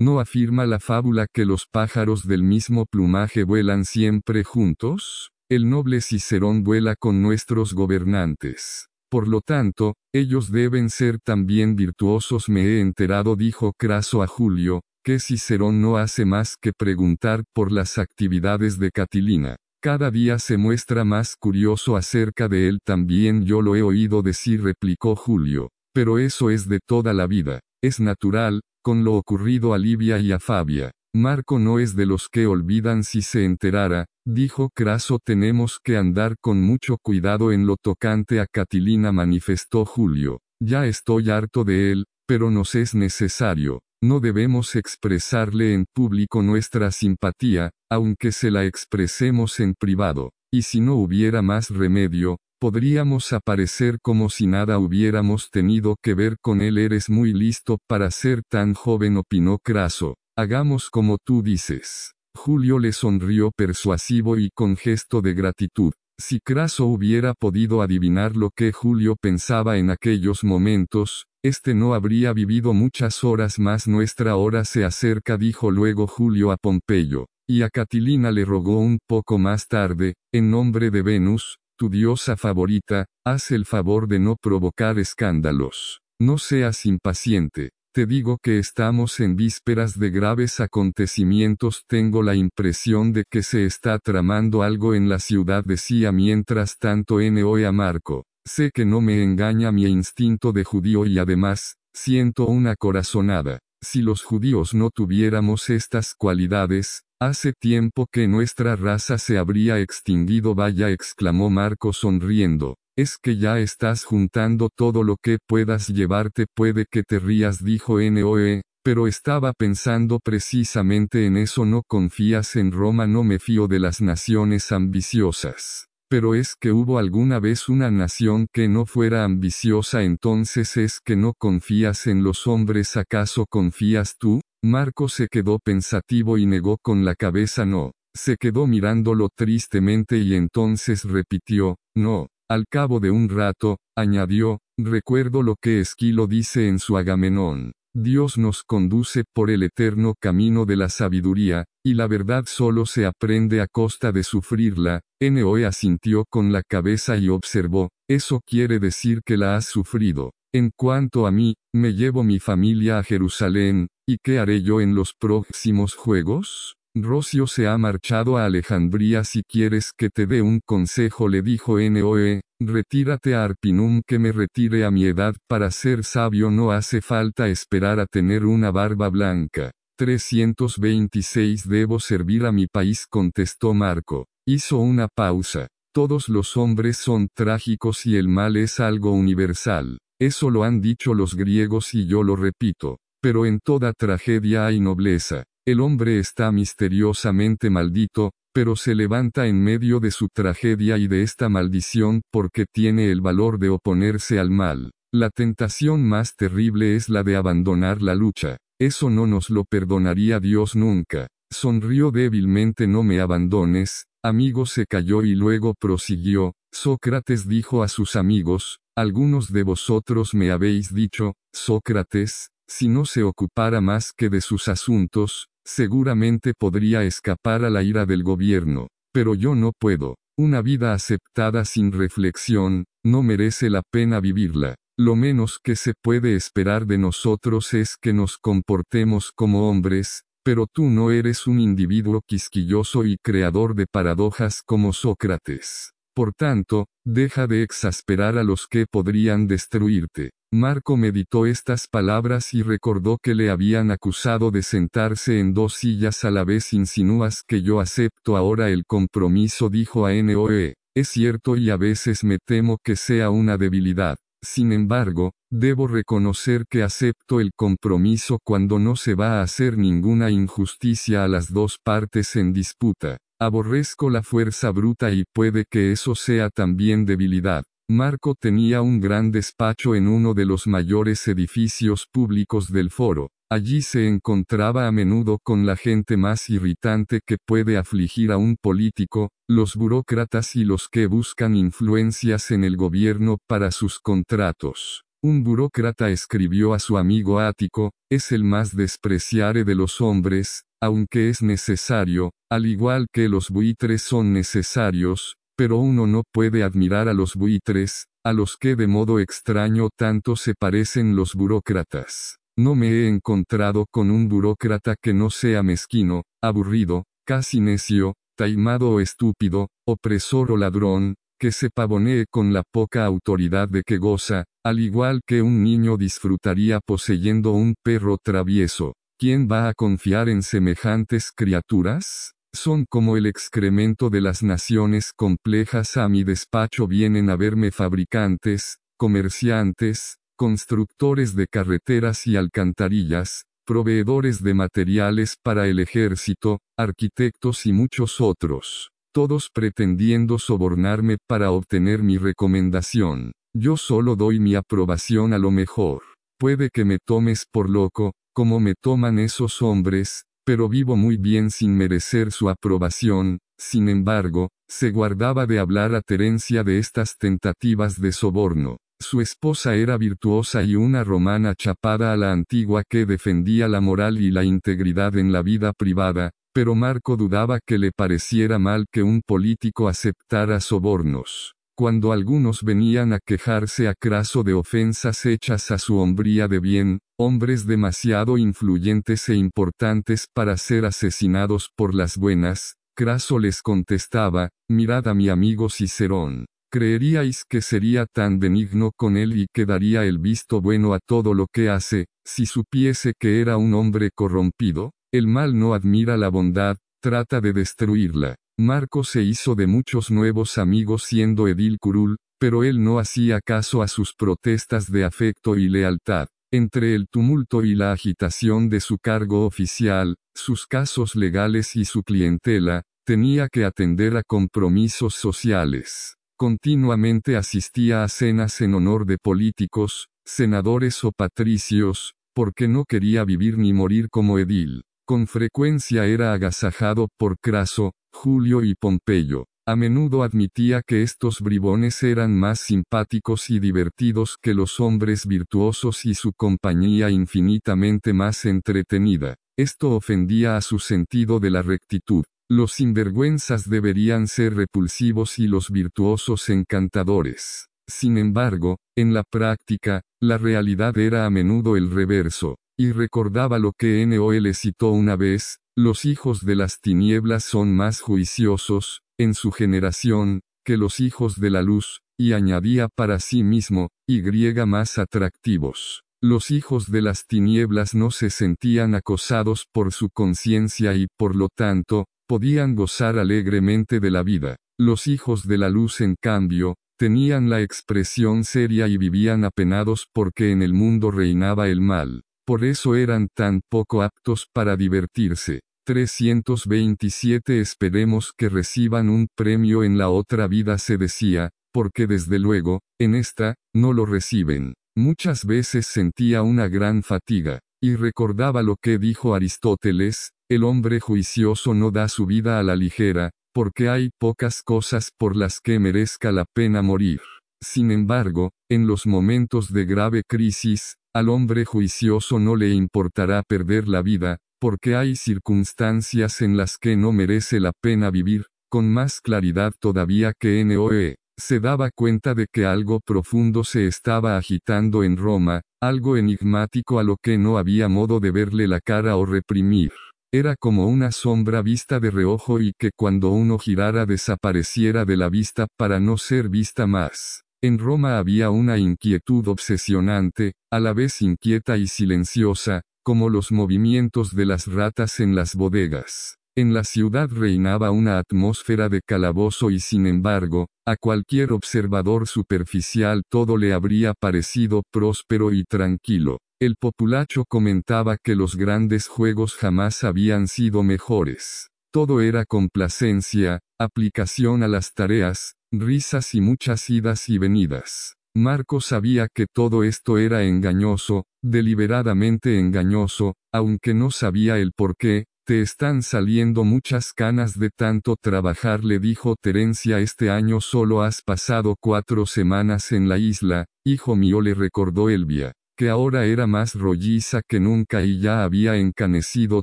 ¿No afirma la fábula que los pájaros del mismo plumaje vuelan siempre juntos? El noble Cicerón vuela con nuestros gobernantes. Por lo tanto, ellos deben ser también virtuosos. Me he enterado, dijo Craso a Julio, que Cicerón no hace más que preguntar por las actividades de Catilina. Cada día se muestra más curioso acerca de él también yo lo he oído decir replicó Julio. Pero eso es de toda la vida. Es natural, con lo ocurrido a Livia y a Fabia. Marco no es de los que olvidan si se enterara, dijo Craso tenemos que andar con mucho cuidado en lo tocante a Catilina manifestó Julio. Ya estoy harto de él, pero nos es necesario. No debemos expresarle en público nuestra simpatía, aunque se la expresemos en privado. Y si no hubiera más remedio, podríamos aparecer como si nada hubiéramos tenido que ver con él. Eres muy listo para ser tan joven, opinó Craso. Hagamos como tú dices. Julio le sonrió persuasivo y con gesto de gratitud. Si Craso hubiera podido adivinar lo que Julio pensaba en aquellos momentos, este no habría vivido muchas horas más. Nuestra hora se acerca, dijo luego Julio a Pompeyo. Y a Catilina le rogó un poco más tarde, en nombre de Venus, tu diosa favorita, haz el favor de no provocar escándalos. No seas impaciente. Te digo que estamos en vísperas de graves acontecimientos. Tengo la impresión de que se está tramando algo en la ciudad, decía mientras tanto Noe a Marco. Sé que no me engaña mi instinto de judío y además, siento una corazonada. Si los judíos no tuviéramos estas cualidades, hace tiempo que nuestra raza se habría extinguido. Vaya, exclamó Marco sonriendo. Es que ya estás juntando todo lo que puedas llevarte. Puede que te rías, dijo Noe, pero estaba pensando precisamente en eso. No confías en Roma, no me fío de las naciones ambiciosas. Pero es que hubo alguna vez una nación que no fuera ambiciosa entonces es que no confías en los hombres acaso confías tú? Marco se quedó pensativo y negó con la cabeza no. Se quedó mirándolo tristemente y entonces repitió, no. Al cabo de un rato, añadió, recuerdo lo que Esquilo dice en su Agamenón. Dios nos conduce por el eterno camino de la sabiduría, y la verdad solo se aprende a costa de sufrirla. Noe asintió con la cabeza y observó, eso quiere decir que la has sufrido. En cuanto a mí, me llevo mi familia a Jerusalén, ¿y qué haré yo en los próximos juegos? Rocio se ha marchado a Alejandría si quieres que te dé un consejo le dijo Noe, retírate a Arpinum que me retire a mi edad para ser sabio no hace falta esperar a tener una barba blanca. 326 Debo servir a mi país contestó Marco. Hizo una pausa. Todos los hombres son trágicos y el mal es algo universal. Eso lo han dicho los griegos y yo lo repito. Pero en toda tragedia hay nobleza. El hombre está misteriosamente maldito, pero se levanta en medio de su tragedia y de esta maldición porque tiene el valor de oponerse al mal. La tentación más terrible es la de abandonar la lucha. Eso no nos lo perdonaría Dios nunca. Sonrió débilmente no me abandones, amigo se calló y luego prosiguió, Sócrates dijo a sus amigos, algunos de vosotros me habéis dicho, Sócrates, si no se ocupara más que de sus asuntos, seguramente podría escapar a la ira del gobierno, pero yo no puedo. Una vida aceptada sin reflexión, no merece la pena vivirla. Lo menos que se puede esperar de nosotros es que nos comportemos como hombres, pero tú no eres un individuo quisquilloso y creador de paradojas como Sócrates. Por tanto, deja de exasperar a los que podrían destruirte. Marco meditó estas palabras y recordó que le habían acusado de sentarse en dos sillas a la vez. Insinúas que yo acepto ahora el compromiso, dijo a Noe. Es cierto y a veces me temo que sea una debilidad. Sin embargo, debo reconocer que acepto el compromiso cuando no se va a hacer ninguna injusticia a las dos partes en disputa. Aborrezco la fuerza bruta y puede que eso sea también debilidad. Marco tenía un gran despacho en uno de los mayores edificios públicos del foro. Allí se encontraba a menudo con la gente más irritante que puede afligir a un político, los burócratas y los que buscan influencias en el gobierno para sus contratos. Un burócrata escribió a su amigo Ático, es el más despreciable de los hombres, aunque es necesario, al igual que los buitres son necesarios, pero uno no puede admirar a los buitres, a los que de modo extraño tanto se parecen los burócratas. No me he encontrado con un burócrata que no sea mezquino, aburrido, casi necio, taimado o estúpido, opresor o ladrón, que se pavonee con la poca autoridad de que goza, al igual que un niño disfrutaría poseyendo un perro travieso. ¿Quién va a confiar en semejantes criaturas? Son como el excremento de las naciones complejas. A mi despacho vienen a verme fabricantes, comerciantes, constructores de carreteras y alcantarillas, proveedores de materiales para el ejército, arquitectos y muchos otros todos pretendiendo sobornarme para obtener mi recomendación. Yo solo doy mi aprobación a lo mejor. Puede que me tomes por loco, como me toman esos hombres, pero vivo muy bien sin merecer su aprobación, sin embargo, se guardaba de hablar a Terencia de estas tentativas de soborno. Su esposa era virtuosa y una romana chapada a la antigua que defendía la moral y la integridad en la vida privada, pero Marco dudaba que le pareciera mal que un político aceptara sobornos. Cuando algunos venían a quejarse a Craso de ofensas hechas a su hombría de bien, hombres demasiado influyentes e importantes para ser asesinados por las buenas, Craso les contestaba, mirad a mi amigo Cicerón. ¿Creeríais que sería tan benigno con él y que daría el visto bueno a todo lo que hace, si supiese que era un hombre corrompido? El mal no admira la bondad, trata de destruirla. Marco se hizo de muchos nuevos amigos siendo edil curul, pero él no hacía caso a sus protestas de afecto y lealtad. Entre el tumulto y la agitación de su cargo oficial, sus casos legales y su clientela, tenía que atender a compromisos sociales. Continuamente asistía a cenas en honor de políticos, senadores o patricios, porque no quería vivir ni morir como edil. Con frecuencia era agasajado por Craso, Julio y Pompeyo. A menudo admitía que estos bribones eran más simpáticos y divertidos que los hombres virtuosos y su compañía infinitamente más entretenida. Esto ofendía a su sentido de la rectitud. Los sinvergüenzas deberían ser repulsivos y los virtuosos encantadores. Sin embargo, en la práctica, la realidad era a menudo el reverso. Y recordaba lo que N.O.L. citó una vez, los hijos de las tinieblas son más juiciosos, en su generación, que los hijos de la luz, y añadía para sí mismo, y griega más atractivos. Los hijos de las tinieblas no se sentían acosados por su conciencia y por lo tanto, podían gozar alegremente de la vida. Los hijos de la luz en cambio, tenían la expresión seria y vivían apenados porque en el mundo reinaba el mal. Por eso eran tan poco aptos para divertirse. 327 Esperemos que reciban un premio en la otra vida se decía, porque desde luego, en esta, no lo reciben. Muchas veces sentía una gran fatiga, y recordaba lo que dijo Aristóteles, el hombre juicioso no da su vida a la ligera, porque hay pocas cosas por las que merezca la pena morir. Sin embargo, en los momentos de grave crisis, al hombre juicioso no le importará perder la vida, porque hay circunstancias en las que no merece la pena vivir, con más claridad todavía que Noe. Se daba cuenta de que algo profundo se estaba agitando en Roma, algo enigmático a lo que no había modo de verle la cara o reprimir. Era como una sombra vista de reojo y que cuando uno girara desapareciera de la vista para no ser vista más. En Roma había una inquietud obsesionante, a la vez inquieta y silenciosa, como los movimientos de las ratas en las bodegas. En la ciudad reinaba una atmósfera de calabozo y sin embargo, a cualquier observador superficial todo le habría parecido próspero y tranquilo. El populacho comentaba que los grandes juegos jamás habían sido mejores. Todo era complacencia, aplicación a las tareas, risas y muchas idas y venidas. Marco sabía que todo esto era engañoso, deliberadamente engañoso, aunque no sabía el por qué, Te están saliendo muchas canas de tanto trabajar, le dijo Terencia. Este año solo has pasado cuatro semanas en la isla, hijo mío, le recordó Elvia, que ahora era más rolliza que nunca y ya había encanecido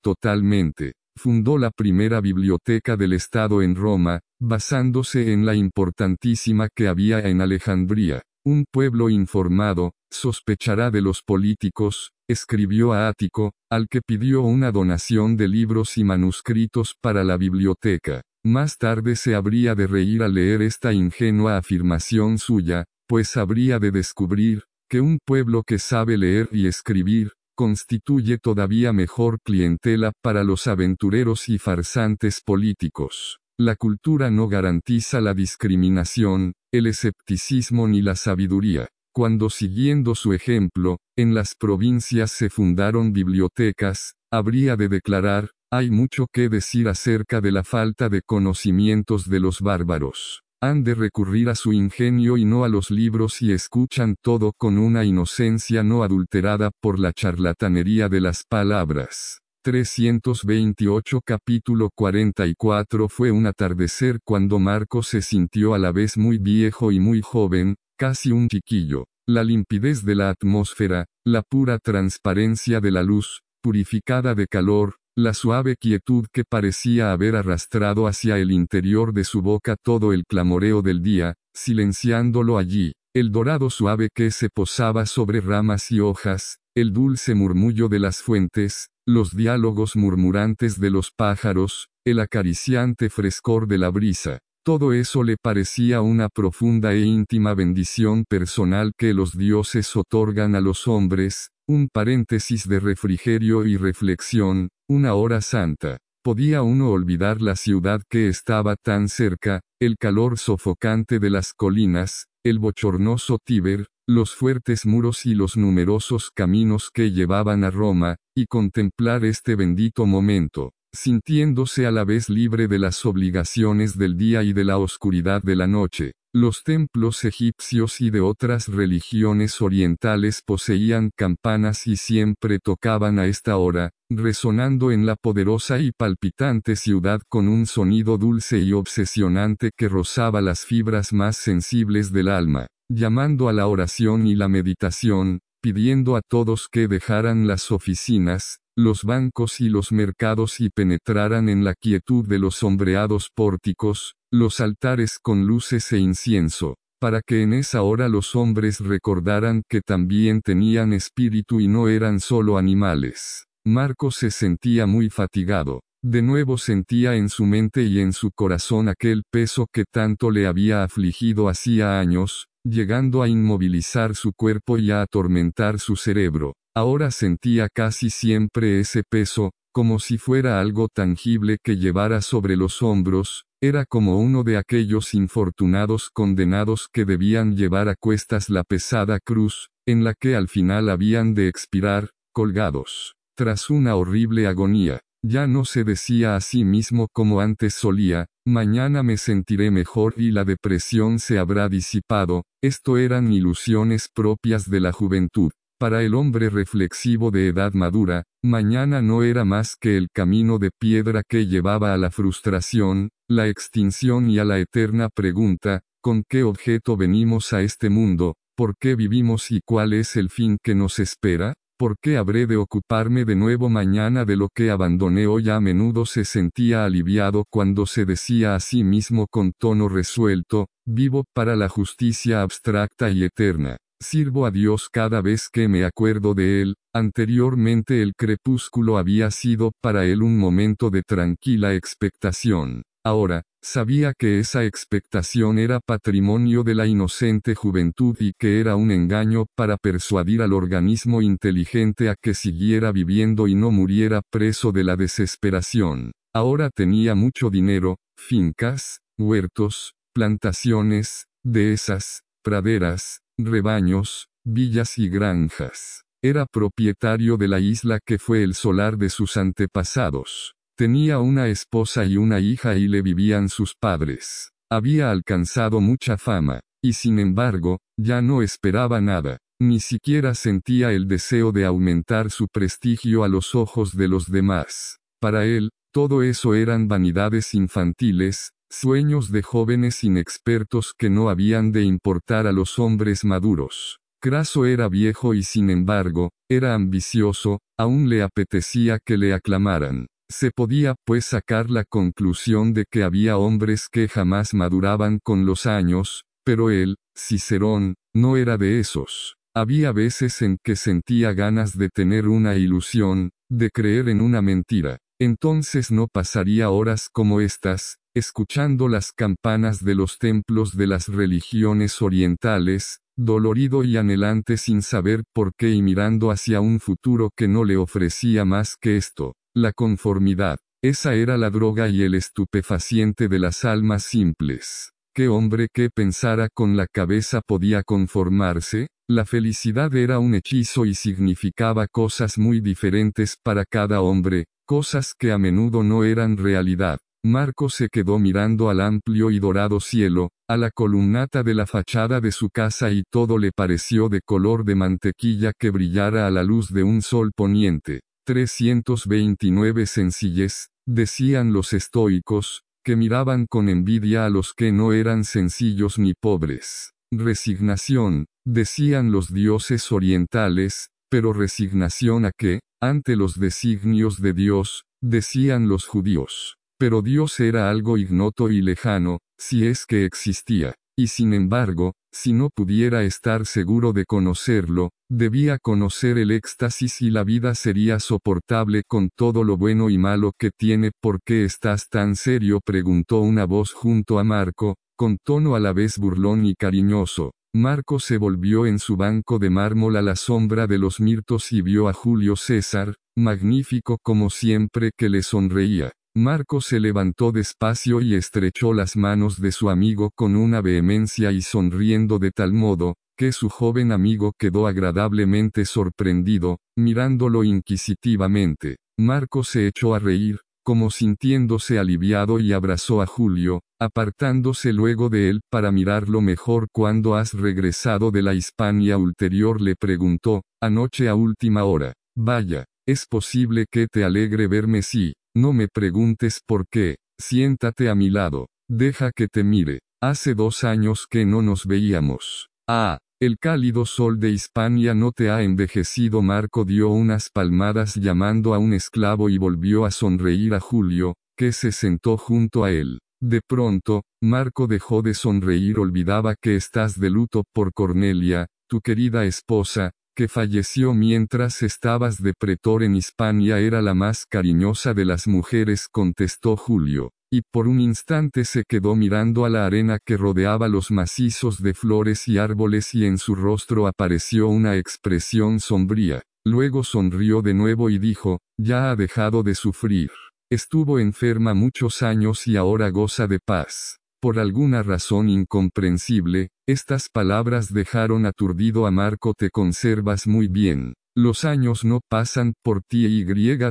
totalmente. Fundó la primera biblioteca del Estado en Roma, basándose en la importantísima que había en Alejandría. Un pueblo informado, sospechará de los políticos, escribió a Ático, al que pidió una donación de libros y manuscritos para la biblioteca. Más tarde se habría de reír al leer esta ingenua afirmación suya, pues habría de descubrir, que un pueblo que sabe leer y escribir, constituye todavía mejor clientela para los aventureros y farsantes políticos. La cultura no garantiza la discriminación, el escepticismo ni la sabiduría. Cuando siguiendo su ejemplo, en las provincias se fundaron bibliotecas, habría de declarar, hay mucho que decir acerca de la falta de conocimientos de los bárbaros. Han de recurrir a su ingenio y no a los libros y escuchan todo con una inocencia no adulterada por la charlatanería de las palabras. 328 capítulo 44 Fue un atardecer cuando Marco se sintió a la vez muy viejo y muy joven, casi un chiquillo. La limpidez de la atmósfera, la pura transparencia de la luz, purificada de calor, la suave quietud que parecía haber arrastrado hacia el interior de su boca todo el clamoreo del día, silenciándolo allí, el dorado suave que se posaba sobre ramas y hojas, el dulce murmullo de las fuentes, los diálogos murmurantes de los pájaros, el acariciante frescor de la brisa. Todo eso le parecía una profunda e íntima bendición personal que los dioses otorgan a los hombres, un paréntesis de refrigerio y reflexión, una hora santa. Podía uno olvidar la ciudad que estaba tan cerca, el calor sofocante de las colinas, el bochornoso Tíber, los fuertes muros y los numerosos caminos que llevaban a Roma, y contemplar este bendito momento, sintiéndose a la vez libre de las obligaciones del día y de la oscuridad de la noche. Los templos egipcios y de otras religiones orientales poseían campanas y siempre tocaban a esta hora, resonando en la poderosa y palpitante ciudad con un sonido dulce y obsesionante que rozaba las fibras más sensibles del alma llamando a la oración y la meditación, pidiendo a todos que dejaran las oficinas, los bancos y los mercados y penetraran en la quietud de los sombreados pórticos, los altares con luces e incienso, para que en esa hora los hombres recordaran que también tenían espíritu y no eran solo animales. Marco se sentía muy fatigado. De nuevo sentía en su mente y en su corazón aquel peso que tanto le había afligido hacía años, llegando a inmovilizar su cuerpo y a atormentar su cerebro. Ahora sentía casi siempre ese peso, como si fuera algo tangible que llevara sobre los hombros, era como uno de aquellos infortunados condenados que debían llevar a cuestas la pesada cruz, en la que al final habían de expirar, colgados. Tras una horrible agonía, ya no se decía a sí mismo como antes solía, mañana me sentiré mejor y la depresión se habrá disipado, esto eran ilusiones propias de la juventud. Para el hombre reflexivo de edad madura, mañana no era más que el camino de piedra que llevaba a la frustración, la extinción y a la eterna pregunta, ¿con qué objeto venimos a este mundo? ¿Por qué vivimos y cuál es el fin que nos espera? ¿Por qué habré de ocuparme de nuevo mañana de lo que abandoné hoy? A menudo se sentía aliviado cuando se decía a sí mismo con tono resuelto, vivo para la justicia abstracta y eterna. Sirvo a Dios cada vez que me acuerdo de Él, anteriormente el crepúsculo había sido para él un momento de tranquila expectación. Ahora, sabía que esa expectación era patrimonio de la inocente juventud y que era un engaño para persuadir al organismo inteligente a que siguiera viviendo y no muriera preso de la desesperación. Ahora tenía mucho dinero, fincas, huertos, plantaciones, dehesas, praderas, rebaños, villas y granjas. Era propietario de la isla que fue el solar de sus antepasados. Tenía una esposa y una hija y le vivían sus padres. Había alcanzado mucha fama, y sin embargo, ya no esperaba nada, ni siquiera sentía el deseo de aumentar su prestigio a los ojos de los demás. Para él, todo eso eran vanidades infantiles, sueños de jóvenes inexpertos que no habían de importar a los hombres maduros. Craso era viejo y sin embargo, era ambicioso, aún le apetecía que le aclamaran. Se podía pues sacar la conclusión de que había hombres que jamás maduraban con los años, pero él, Cicerón, no era de esos. Había veces en que sentía ganas de tener una ilusión, de creer en una mentira. Entonces no pasaría horas como estas, escuchando las campanas de los templos de las religiones orientales, dolorido y anhelante sin saber por qué y mirando hacia un futuro que no le ofrecía más que esto, la conformidad. Esa era la droga y el estupefaciente de las almas simples. ¿Qué hombre que pensara con la cabeza podía conformarse? La felicidad era un hechizo y significaba cosas muy diferentes para cada hombre, cosas que a menudo no eran realidad. Marco se quedó mirando al amplio y dorado cielo, a la columnata de la fachada de su casa y todo le pareció de color de mantequilla que brillara a la luz de un sol poniente. 329 sencillez, decían los estoicos, que miraban con envidia a los que no eran sencillos ni pobres. Resignación, decían los dioses orientales, pero resignación a qué, ante los designios de Dios, decían los judíos. Pero Dios era algo ignoto y lejano, si es que existía. Y sin embargo, si no pudiera estar seguro de conocerlo, debía conocer el éxtasis y la vida sería soportable con todo lo bueno y malo que tiene. ¿Por qué estás tan serio? preguntó una voz junto a Marco, con tono a la vez burlón y cariñoso. Marco se volvió en su banco de mármol a la sombra de los mirtos y vio a Julio César, magnífico como siempre que le sonreía. Marco se levantó despacio y estrechó las manos de su amigo con una vehemencia y sonriendo de tal modo, que su joven amigo quedó agradablemente sorprendido, mirándolo inquisitivamente. Marco se echó a reír, como sintiéndose aliviado y abrazó a Julio, apartándose luego de él para mirarlo mejor cuando has regresado de la Hispania ulterior le preguntó, anoche a última hora. Vaya, es posible que te alegre verme si, no me preguntes por qué, siéntate a mi lado, deja que te mire, hace dos años que no nos veíamos. Ah, el cálido sol de Hispania no te ha envejecido. Marco dio unas palmadas llamando a un esclavo y volvió a sonreír a Julio, que se sentó junto a él. De pronto, Marco dejó de sonreír. Olvidaba que estás de luto por Cornelia, tu querida esposa, que falleció mientras estabas de pretor en Hispania era la más cariñosa de las mujeres, contestó Julio, y por un instante se quedó mirando a la arena que rodeaba los macizos de flores y árboles y en su rostro apareció una expresión sombría. Luego sonrió de nuevo y dijo, ya ha dejado de sufrir. Estuvo enferma muchos años y ahora goza de paz. Por alguna razón incomprensible, estas palabras dejaron aturdido a Marco te conservas muy bien. Los años no pasan por ti y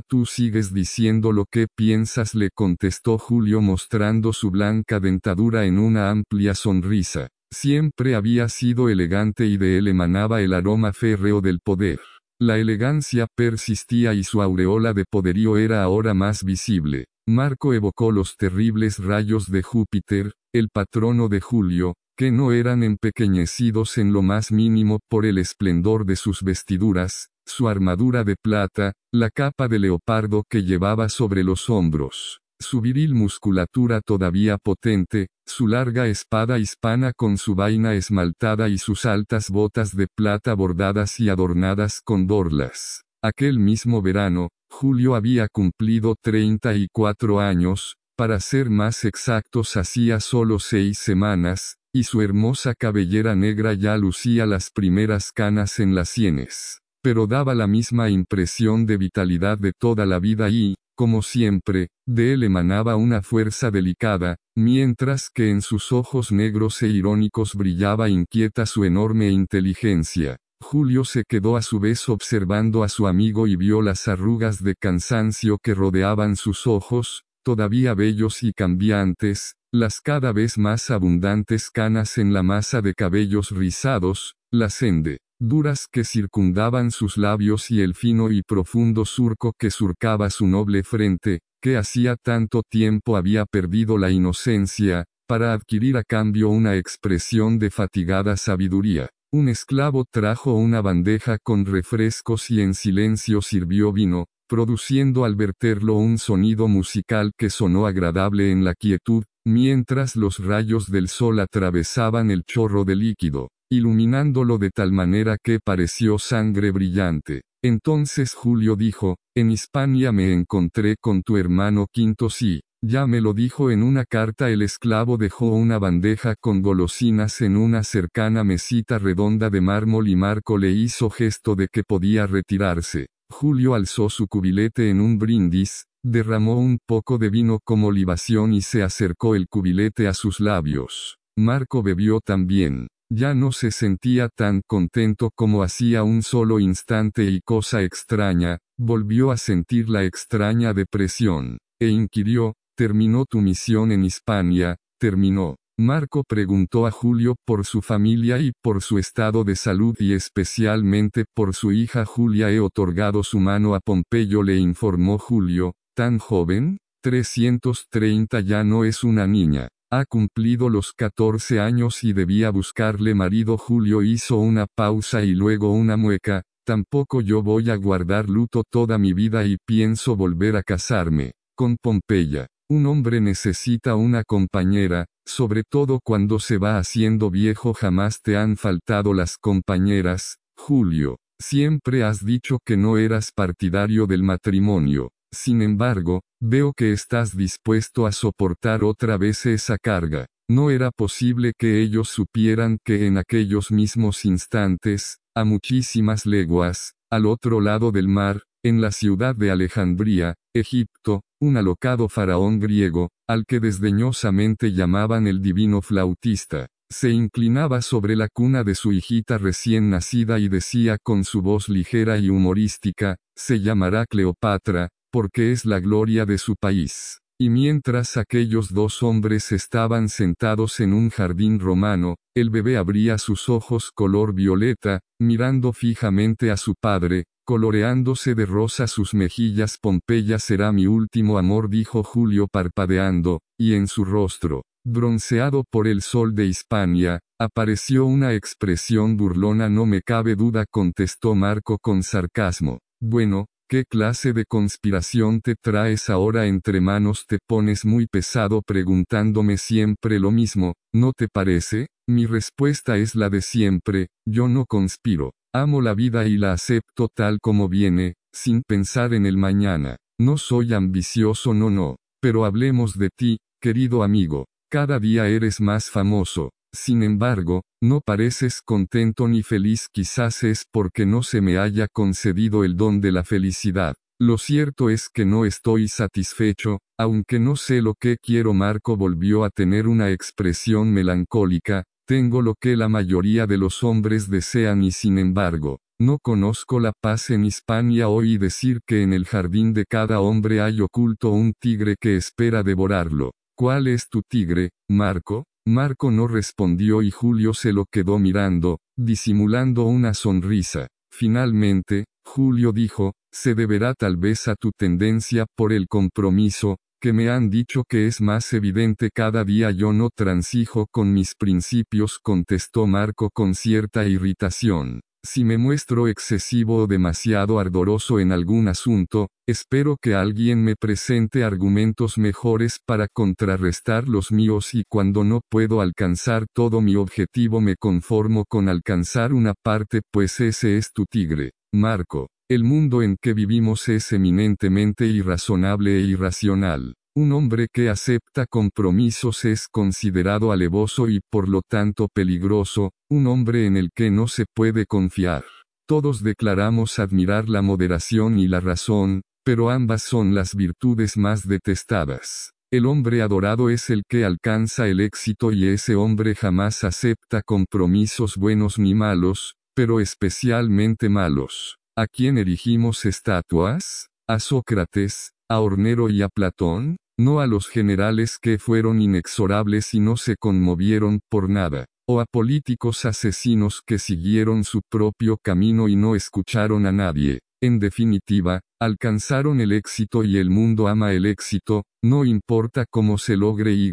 tú sigues diciendo lo que piensas le contestó Julio mostrando su blanca dentadura en una amplia sonrisa. Siempre había sido elegante y de él emanaba el aroma férreo del poder. La elegancia persistía y su aureola de poderío era ahora más visible. Marco evocó los terribles rayos de Júpiter, el patrono de Julio, que no eran empequeñecidos en lo más mínimo por el esplendor de sus vestiduras, su armadura de plata, la capa de leopardo que llevaba sobre los hombros, su viril musculatura todavía potente, su larga espada hispana con su vaina esmaltada y sus altas botas de plata bordadas y adornadas con dorlas. Aquel mismo verano, Julio había cumplido 34 años, para ser más exactos hacía solo seis semanas, y su hermosa cabellera negra ya lucía las primeras canas en las sienes. Pero daba la misma impresión de vitalidad de toda la vida y, como siempre, de él emanaba una fuerza delicada, mientras que en sus ojos negros e irónicos brillaba inquieta su enorme inteligencia. Julio se quedó a su vez observando a su amigo y vio las arrugas de cansancio que rodeaban sus ojos, todavía bellos y cambiantes, las cada vez más abundantes canas en la masa de cabellos rizados, la sende, duras que circundaban sus labios y el fino y profundo surco que surcaba su noble frente, que hacía tanto tiempo había perdido la inocencia, para adquirir a cambio una expresión de fatigada sabiduría. Un esclavo trajo una bandeja con refrescos y en silencio sirvió vino, produciendo al verterlo un sonido musical que sonó agradable en la quietud, mientras los rayos del sol atravesaban el chorro de líquido, iluminándolo de tal manera que pareció sangre brillante. Entonces Julio dijo, en Hispania me encontré con tu hermano Quinto sí, ya me lo dijo en una carta el esclavo dejó una bandeja con golosinas en una cercana mesita redonda de mármol y Marco le hizo gesto de que podía retirarse. Julio alzó su cubilete en un brindis, derramó un poco de vino como libación y se acercó el cubilete a sus labios. Marco bebió también. Ya no se sentía tan contento como hacía un solo instante y cosa extraña, volvió a sentir la extraña depresión, e inquirió, ¿terminó tu misión en Hispania? Terminó. Marco preguntó a Julio por su familia y por su estado de salud y especialmente por su hija Julia. He otorgado su mano a Pompeyo, le informó Julio, tan joven, 330 ya no es una niña. Ha cumplido los 14 años y debía buscarle marido. Julio hizo una pausa y luego una mueca, tampoco yo voy a guardar luto toda mi vida y pienso volver a casarme, con Pompeya. Un hombre necesita una compañera, sobre todo cuando se va haciendo viejo jamás te han faltado las compañeras, Julio. Siempre has dicho que no eras partidario del matrimonio. Sin embargo, veo que estás dispuesto a soportar otra vez esa carga. No era posible que ellos supieran que en aquellos mismos instantes, a muchísimas leguas, al otro lado del mar, en la ciudad de Alejandría, Egipto, un alocado faraón griego, al que desdeñosamente llamaban el divino flautista, se inclinaba sobre la cuna de su hijita recién nacida y decía con su voz ligera y humorística, se llamará Cleopatra, porque es la gloria de su país. Y mientras aquellos dos hombres estaban sentados en un jardín romano, el bebé abría sus ojos color violeta, mirando fijamente a su padre, coloreándose de rosa sus mejillas. Pompeya será mi último amor, dijo Julio parpadeando, y en su rostro, bronceado por el sol de Hispania, apareció una expresión burlona. No me cabe duda, contestó Marco con sarcasmo. Bueno, ¿Qué clase de conspiración te traes ahora entre manos? Te pones muy pesado preguntándome siempre lo mismo, ¿no te parece? Mi respuesta es la de siempre, yo no conspiro. Amo la vida y la acepto tal como viene, sin pensar en el mañana. No soy ambicioso, no, no. Pero hablemos de ti, querido amigo. Cada día eres más famoso. Sin embargo, no pareces contento ni feliz quizás es porque no se me haya concedido el don de la felicidad. Lo cierto es que no estoy satisfecho, aunque no sé lo que quiero. Marco volvió a tener una expresión melancólica, tengo lo que la mayoría de los hombres desean y sin embargo, no conozco la paz en Hispania oí decir que en el jardín de cada hombre hay oculto un tigre que espera devorarlo. ¿Cuál es tu tigre, Marco? Marco no respondió y Julio se lo quedó mirando, disimulando una sonrisa. Finalmente, Julio dijo, se deberá tal vez a tu tendencia por el compromiso, que me han dicho que es más evidente cada día yo no transijo con mis principios, contestó Marco con cierta irritación. Si me muestro excesivo o demasiado ardoroso en algún asunto, espero que alguien me presente argumentos mejores para contrarrestar los míos y cuando no puedo alcanzar todo mi objetivo me conformo con alcanzar una parte pues ese es tu tigre, Marco. El mundo en que vivimos es eminentemente irrazonable e irracional. Un hombre que acepta compromisos es considerado alevoso y por lo tanto peligroso, un hombre en el que no se puede confiar. Todos declaramos admirar la moderación y la razón, pero ambas son las virtudes más detestadas. El hombre adorado es el que alcanza el éxito y ese hombre jamás acepta compromisos buenos ni malos, pero especialmente malos. ¿A quién erigimos estatuas? ¿A Sócrates, a Hornero y a Platón? no a los generales que fueron inexorables y no se conmovieron por nada. o a políticos asesinos que siguieron su propio camino y no escucharon a nadie. En definitiva, alcanzaron el éxito y el mundo ama el éxito, no importa cómo se logre y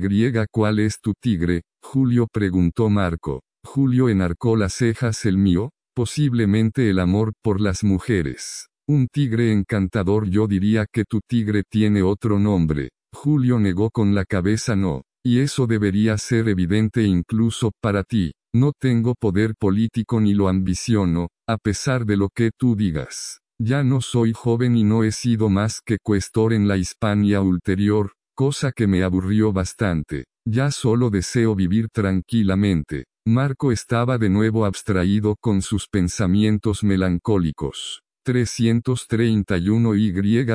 cuál es tu tigre, Julio preguntó Marco. Julio enarcó las cejas el mío, posiblemente el amor por las mujeres. Un tigre encantador yo diría que tu tigre tiene otro nombre. Julio negó con la cabeza no. Y eso debería ser evidente incluso para ti. No tengo poder político ni lo ambiciono, a pesar de lo que tú digas. Ya no soy joven y no he sido más que cuestor en la Hispania ulterior, cosa que me aburrió bastante. Ya solo deseo vivir tranquilamente. Marco estaba de nuevo abstraído con sus pensamientos melancólicos. 331 Y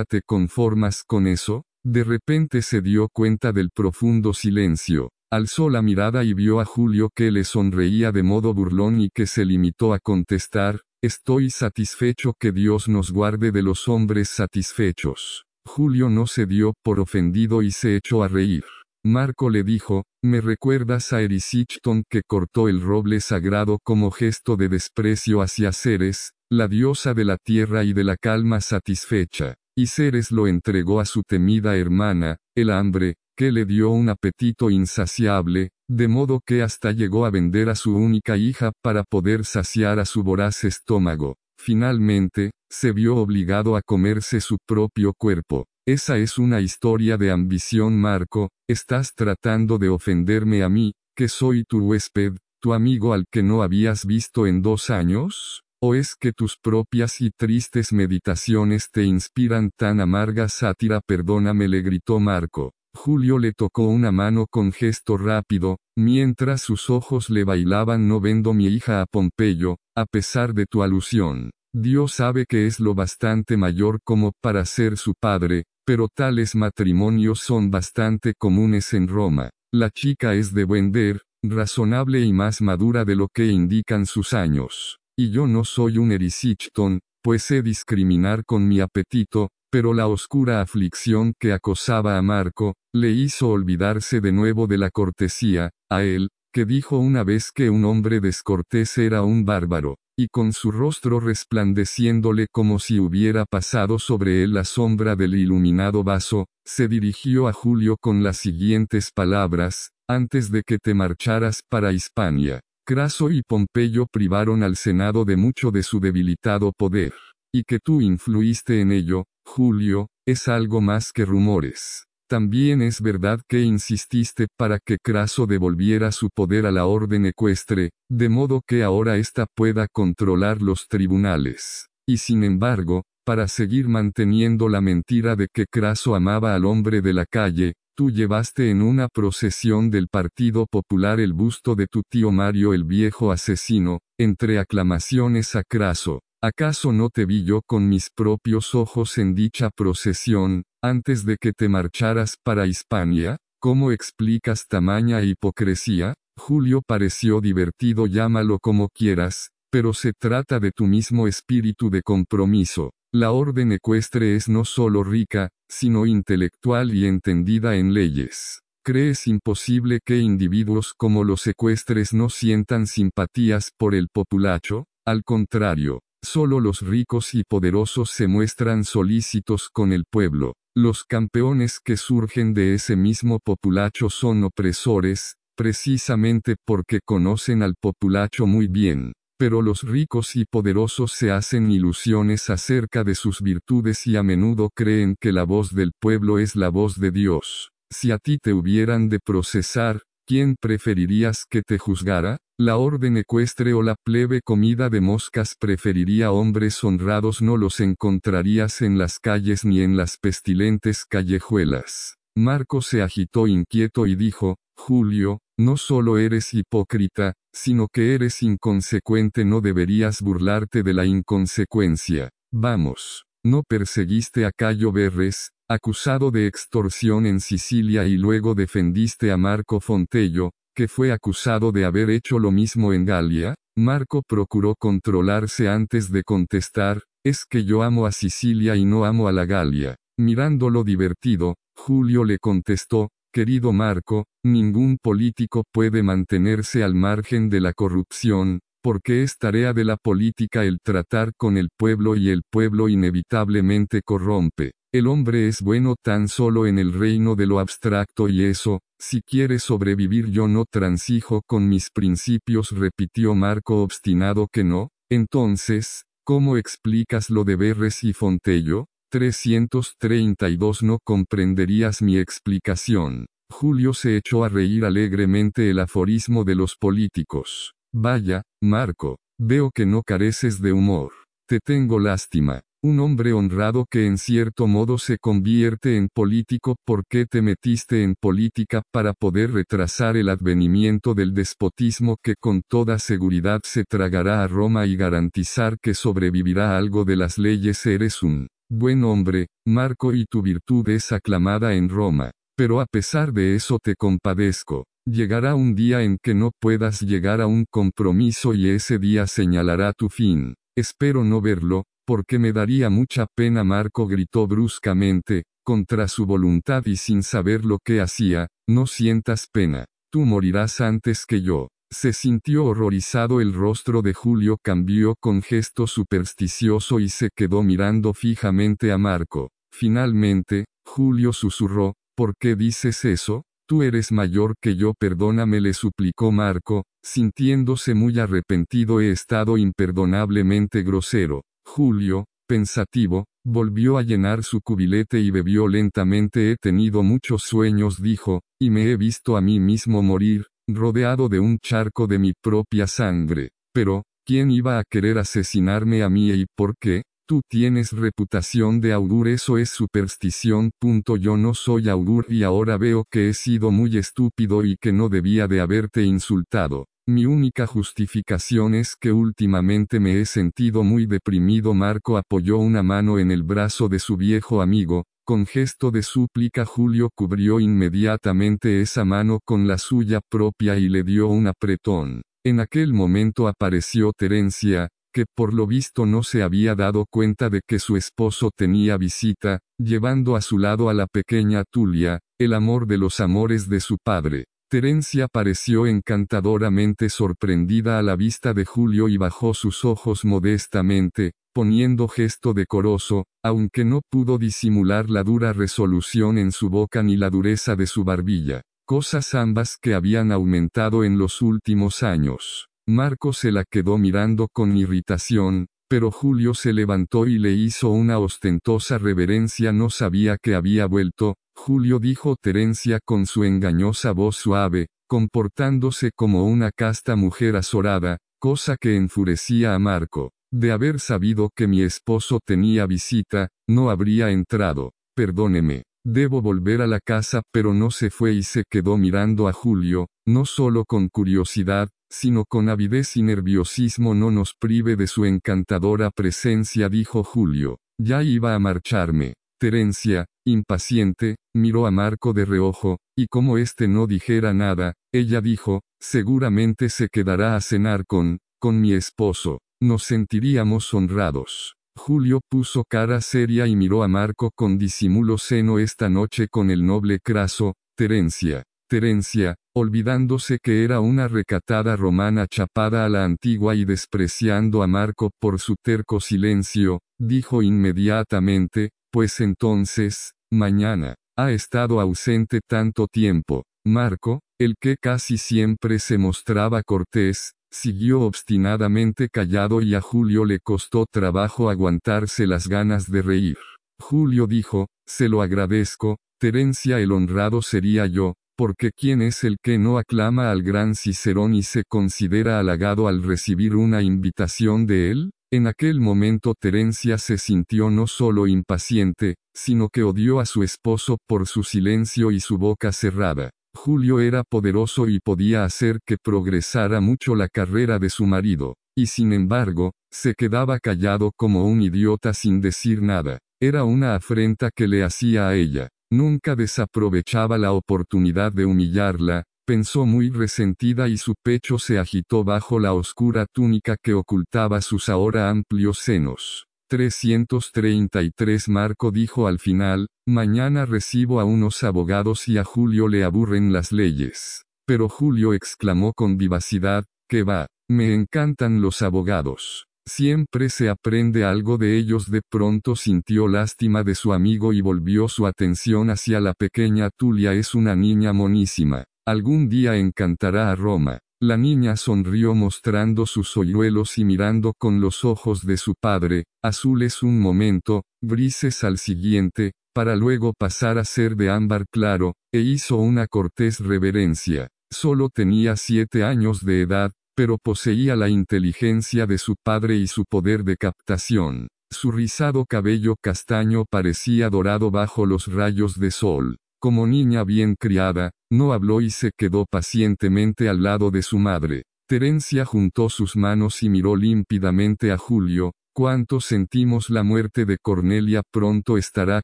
te conformas con eso, de repente se dio cuenta del profundo silencio, alzó la mirada y vio a Julio que le sonreía de modo burlón y que se limitó a contestar, Estoy satisfecho que Dios nos guarde de los hombres satisfechos. Julio no se dio por ofendido y se echó a reír. Marco le dijo, me recuerdas a Erisichton que cortó el roble sagrado como gesto de desprecio hacia Ceres, la diosa de la tierra y de la calma satisfecha. Y Ceres lo entregó a su temida hermana, el hambre, que le dio un apetito insaciable, de modo que hasta llegó a vender a su única hija para poder saciar a su voraz estómago. Finalmente, se vio obligado a comerse su propio cuerpo. Esa es una historia de ambición Marco, estás tratando de ofenderme a mí, que soy tu huésped, tu amigo al que no habías visto en dos años? ¿O es que tus propias y tristes meditaciones te inspiran tan amarga sátira? Perdóname, le gritó Marco. Julio le tocó una mano con gesto rápido, mientras sus ojos le bailaban no vendo mi hija a Pompeyo, a pesar de tu alusión. Dios sabe que es lo bastante mayor como para ser su padre, pero tales matrimonios son bastante comunes en Roma. La chica es de buen ver, razonable y más madura de lo que indican sus años. Y yo no soy un erisichton, pues sé discriminar con mi apetito, pero la oscura aflicción que acosaba a Marco, le hizo olvidarse de nuevo de la cortesía, a él, que dijo una vez que un hombre descortés era un bárbaro, y con su rostro resplandeciéndole como si hubiera pasado sobre él la sombra del iluminado vaso, se dirigió a Julio con las siguientes palabras, antes de que te marcharas para Hispania. Craso y Pompeyo privaron al Senado de mucho de su debilitado poder. Y que tú influiste en ello, Julio, es algo más que rumores. También es verdad que insististe para que Craso devolviera su poder a la orden ecuestre, de modo que ahora ésta pueda controlar los tribunales. Y sin embargo, para seguir manteniendo la mentira de que Craso amaba al hombre de la calle, Tú llevaste en una procesión del Partido Popular el busto de tu tío Mario el viejo asesino, entre aclamaciones a Craso. ¿Acaso no te vi yo con mis propios ojos en dicha procesión, antes de que te marcharas para Hispania? ¿Cómo explicas tamaña hipocresía? Julio pareció divertido llámalo como quieras, pero se trata de tu mismo espíritu de compromiso. La orden ecuestre es no solo rica, sino intelectual y entendida en leyes. ¿Crees imposible que individuos como los ecuestres no sientan simpatías por el populacho? Al contrario, solo los ricos y poderosos se muestran solícitos con el pueblo. Los campeones que surgen de ese mismo populacho son opresores, precisamente porque conocen al populacho muy bien. Pero los ricos y poderosos se hacen ilusiones acerca de sus virtudes y a menudo creen que la voz del pueblo es la voz de Dios. Si a ti te hubieran de procesar, ¿quién preferirías que te juzgara? La orden ecuestre o la plebe comida de moscas preferiría hombres honrados no los encontrarías en las calles ni en las pestilentes callejuelas. Marco se agitó inquieto y dijo, Julio, no solo eres hipócrita, sino que eres inconsecuente. No deberías burlarte de la inconsecuencia. Vamos. ¿No perseguiste a Cayo Berres, acusado de extorsión en Sicilia y luego defendiste a Marco Fontello, que fue acusado de haber hecho lo mismo en Galia? Marco procuró controlarse antes de contestar, es que yo amo a Sicilia y no amo a la Galia. Mirándolo divertido, Julio le contestó, Querido Marco, ningún político puede mantenerse al margen de la corrupción, porque es tarea de la política el tratar con el pueblo y el pueblo inevitablemente corrompe. El hombre es bueno tan solo en el reino de lo abstracto y eso, si quiere sobrevivir yo no transijo con mis principios, repitió Marco obstinado que no, entonces, ¿cómo explicas lo de Berres y Fontello? 332 No comprenderías mi explicación. Julio se echó a reír alegremente el aforismo de los políticos. Vaya, Marco, veo que no careces de humor. Te tengo lástima. Un hombre honrado que en cierto modo se convierte en político, ¿por qué te metiste en política para poder retrasar el advenimiento del despotismo que con toda seguridad se tragará a Roma y garantizar que sobrevivirá algo de las leyes? Eres un buen hombre, Marco, y tu virtud es aclamada en Roma. Pero a pesar de eso te compadezco. Llegará un día en que no puedas llegar a un compromiso y ese día señalará tu fin. Espero no verlo, porque me daría mucha pena. Marco gritó bruscamente, contra su voluntad y sin saber lo que hacía, no sientas pena, tú morirás antes que yo. Se sintió horrorizado el rostro de Julio cambió con gesto supersticioso y se quedó mirando fijamente a Marco. Finalmente, Julio susurró, ¿por qué dices eso? Tú eres mayor que yo, perdóname, le suplicó Marco, sintiéndose muy arrepentido he estado imperdonablemente grosero. Julio, pensativo, volvió a llenar su cubilete y bebió lentamente. He tenido muchos sueños, dijo, y me he visto a mí mismo morir, rodeado de un charco de mi propia sangre. Pero, ¿quién iba a querer asesinarme a mí y por qué? Tú tienes reputación de augur, eso es superstición. Punto. Yo no soy augur y ahora veo que he sido muy estúpido y que no debía de haberte insultado. Mi única justificación es que últimamente me he sentido muy deprimido. Marco apoyó una mano en el brazo de su viejo amigo, con gesto de súplica Julio cubrió inmediatamente esa mano con la suya propia y le dio un apretón. En aquel momento apareció Terencia, que por lo visto no se había dado cuenta de que su esposo tenía visita, llevando a su lado a la pequeña Tulia, el amor de los amores de su padre. Terencia pareció encantadoramente sorprendida a la vista de Julio y bajó sus ojos modestamente, poniendo gesto decoroso, aunque no pudo disimular la dura resolución en su boca ni la dureza de su barbilla, cosas ambas que habían aumentado en los últimos años. Marco se la quedó mirando con irritación, pero Julio se levantó y le hizo una ostentosa reverencia. No sabía que había vuelto, Julio dijo Terencia con su engañosa voz suave, comportándose como una casta mujer azorada, cosa que enfurecía a Marco. De haber sabido que mi esposo tenía visita, no habría entrado. Perdóneme. Debo volver a la casa, pero no se fue y se quedó mirando a Julio, no solo con curiosidad, sino con avidez y nerviosismo no nos prive de su encantadora presencia, dijo Julio. Ya iba a marcharme. Terencia, impaciente, miró a Marco de reojo, y como éste no dijera nada, ella dijo, seguramente se quedará a cenar con, con mi esposo. Nos sentiríamos honrados. Julio puso cara seria y miró a Marco con disimulo seno esta noche con el noble Craso, Terencia. Terencia, olvidándose que era una recatada romana chapada a la antigua y despreciando a Marco por su terco silencio, dijo inmediatamente, pues entonces, mañana, ha estado ausente tanto tiempo. Marco, el que casi siempre se mostraba cortés, siguió obstinadamente callado y a Julio le costó trabajo aguantarse las ganas de reír. Julio dijo, se lo agradezco, Terencia el honrado sería yo, porque ¿quién es el que no aclama al gran Cicerón y se considera halagado al recibir una invitación de él? En aquel momento Terencia se sintió no solo impaciente, sino que odió a su esposo por su silencio y su boca cerrada. Julio era poderoso y podía hacer que progresara mucho la carrera de su marido, y sin embargo, se quedaba callado como un idiota sin decir nada. Era una afrenta que le hacía a ella. Nunca desaprovechaba la oportunidad de humillarla, pensó muy resentida y su pecho se agitó bajo la oscura túnica que ocultaba sus ahora amplios senos. 333 Marco dijo al final, mañana recibo a unos abogados y a Julio le aburren las leyes. Pero Julio exclamó con vivacidad, que va, me encantan los abogados. Siempre se aprende algo de ellos. De pronto sintió lástima de su amigo y volvió su atención hacia la pequeña Tulia. Es una niña monísima. Algún día encantará a Roma. La niña sonrió mostrando sus hoyuelos y mirando con los ojos de su padre, azules un momento, grises al siguiente, para luego pasar a ser de ámbar claro, e hizo una cortés reverencia. Solo tenía siete años de edad, pero poseía la inteligencia de su padre y su poder de captación. Su rizado cabello castaño parecía dorado bajo los rayos de sol. Como niña bien criada, no habló y se quedó pacientemente al lado de su madre. Terencia juntó sus manos y miró límpidamente a Julio, cuánto sentimos la muerte de Cornelia pronto estará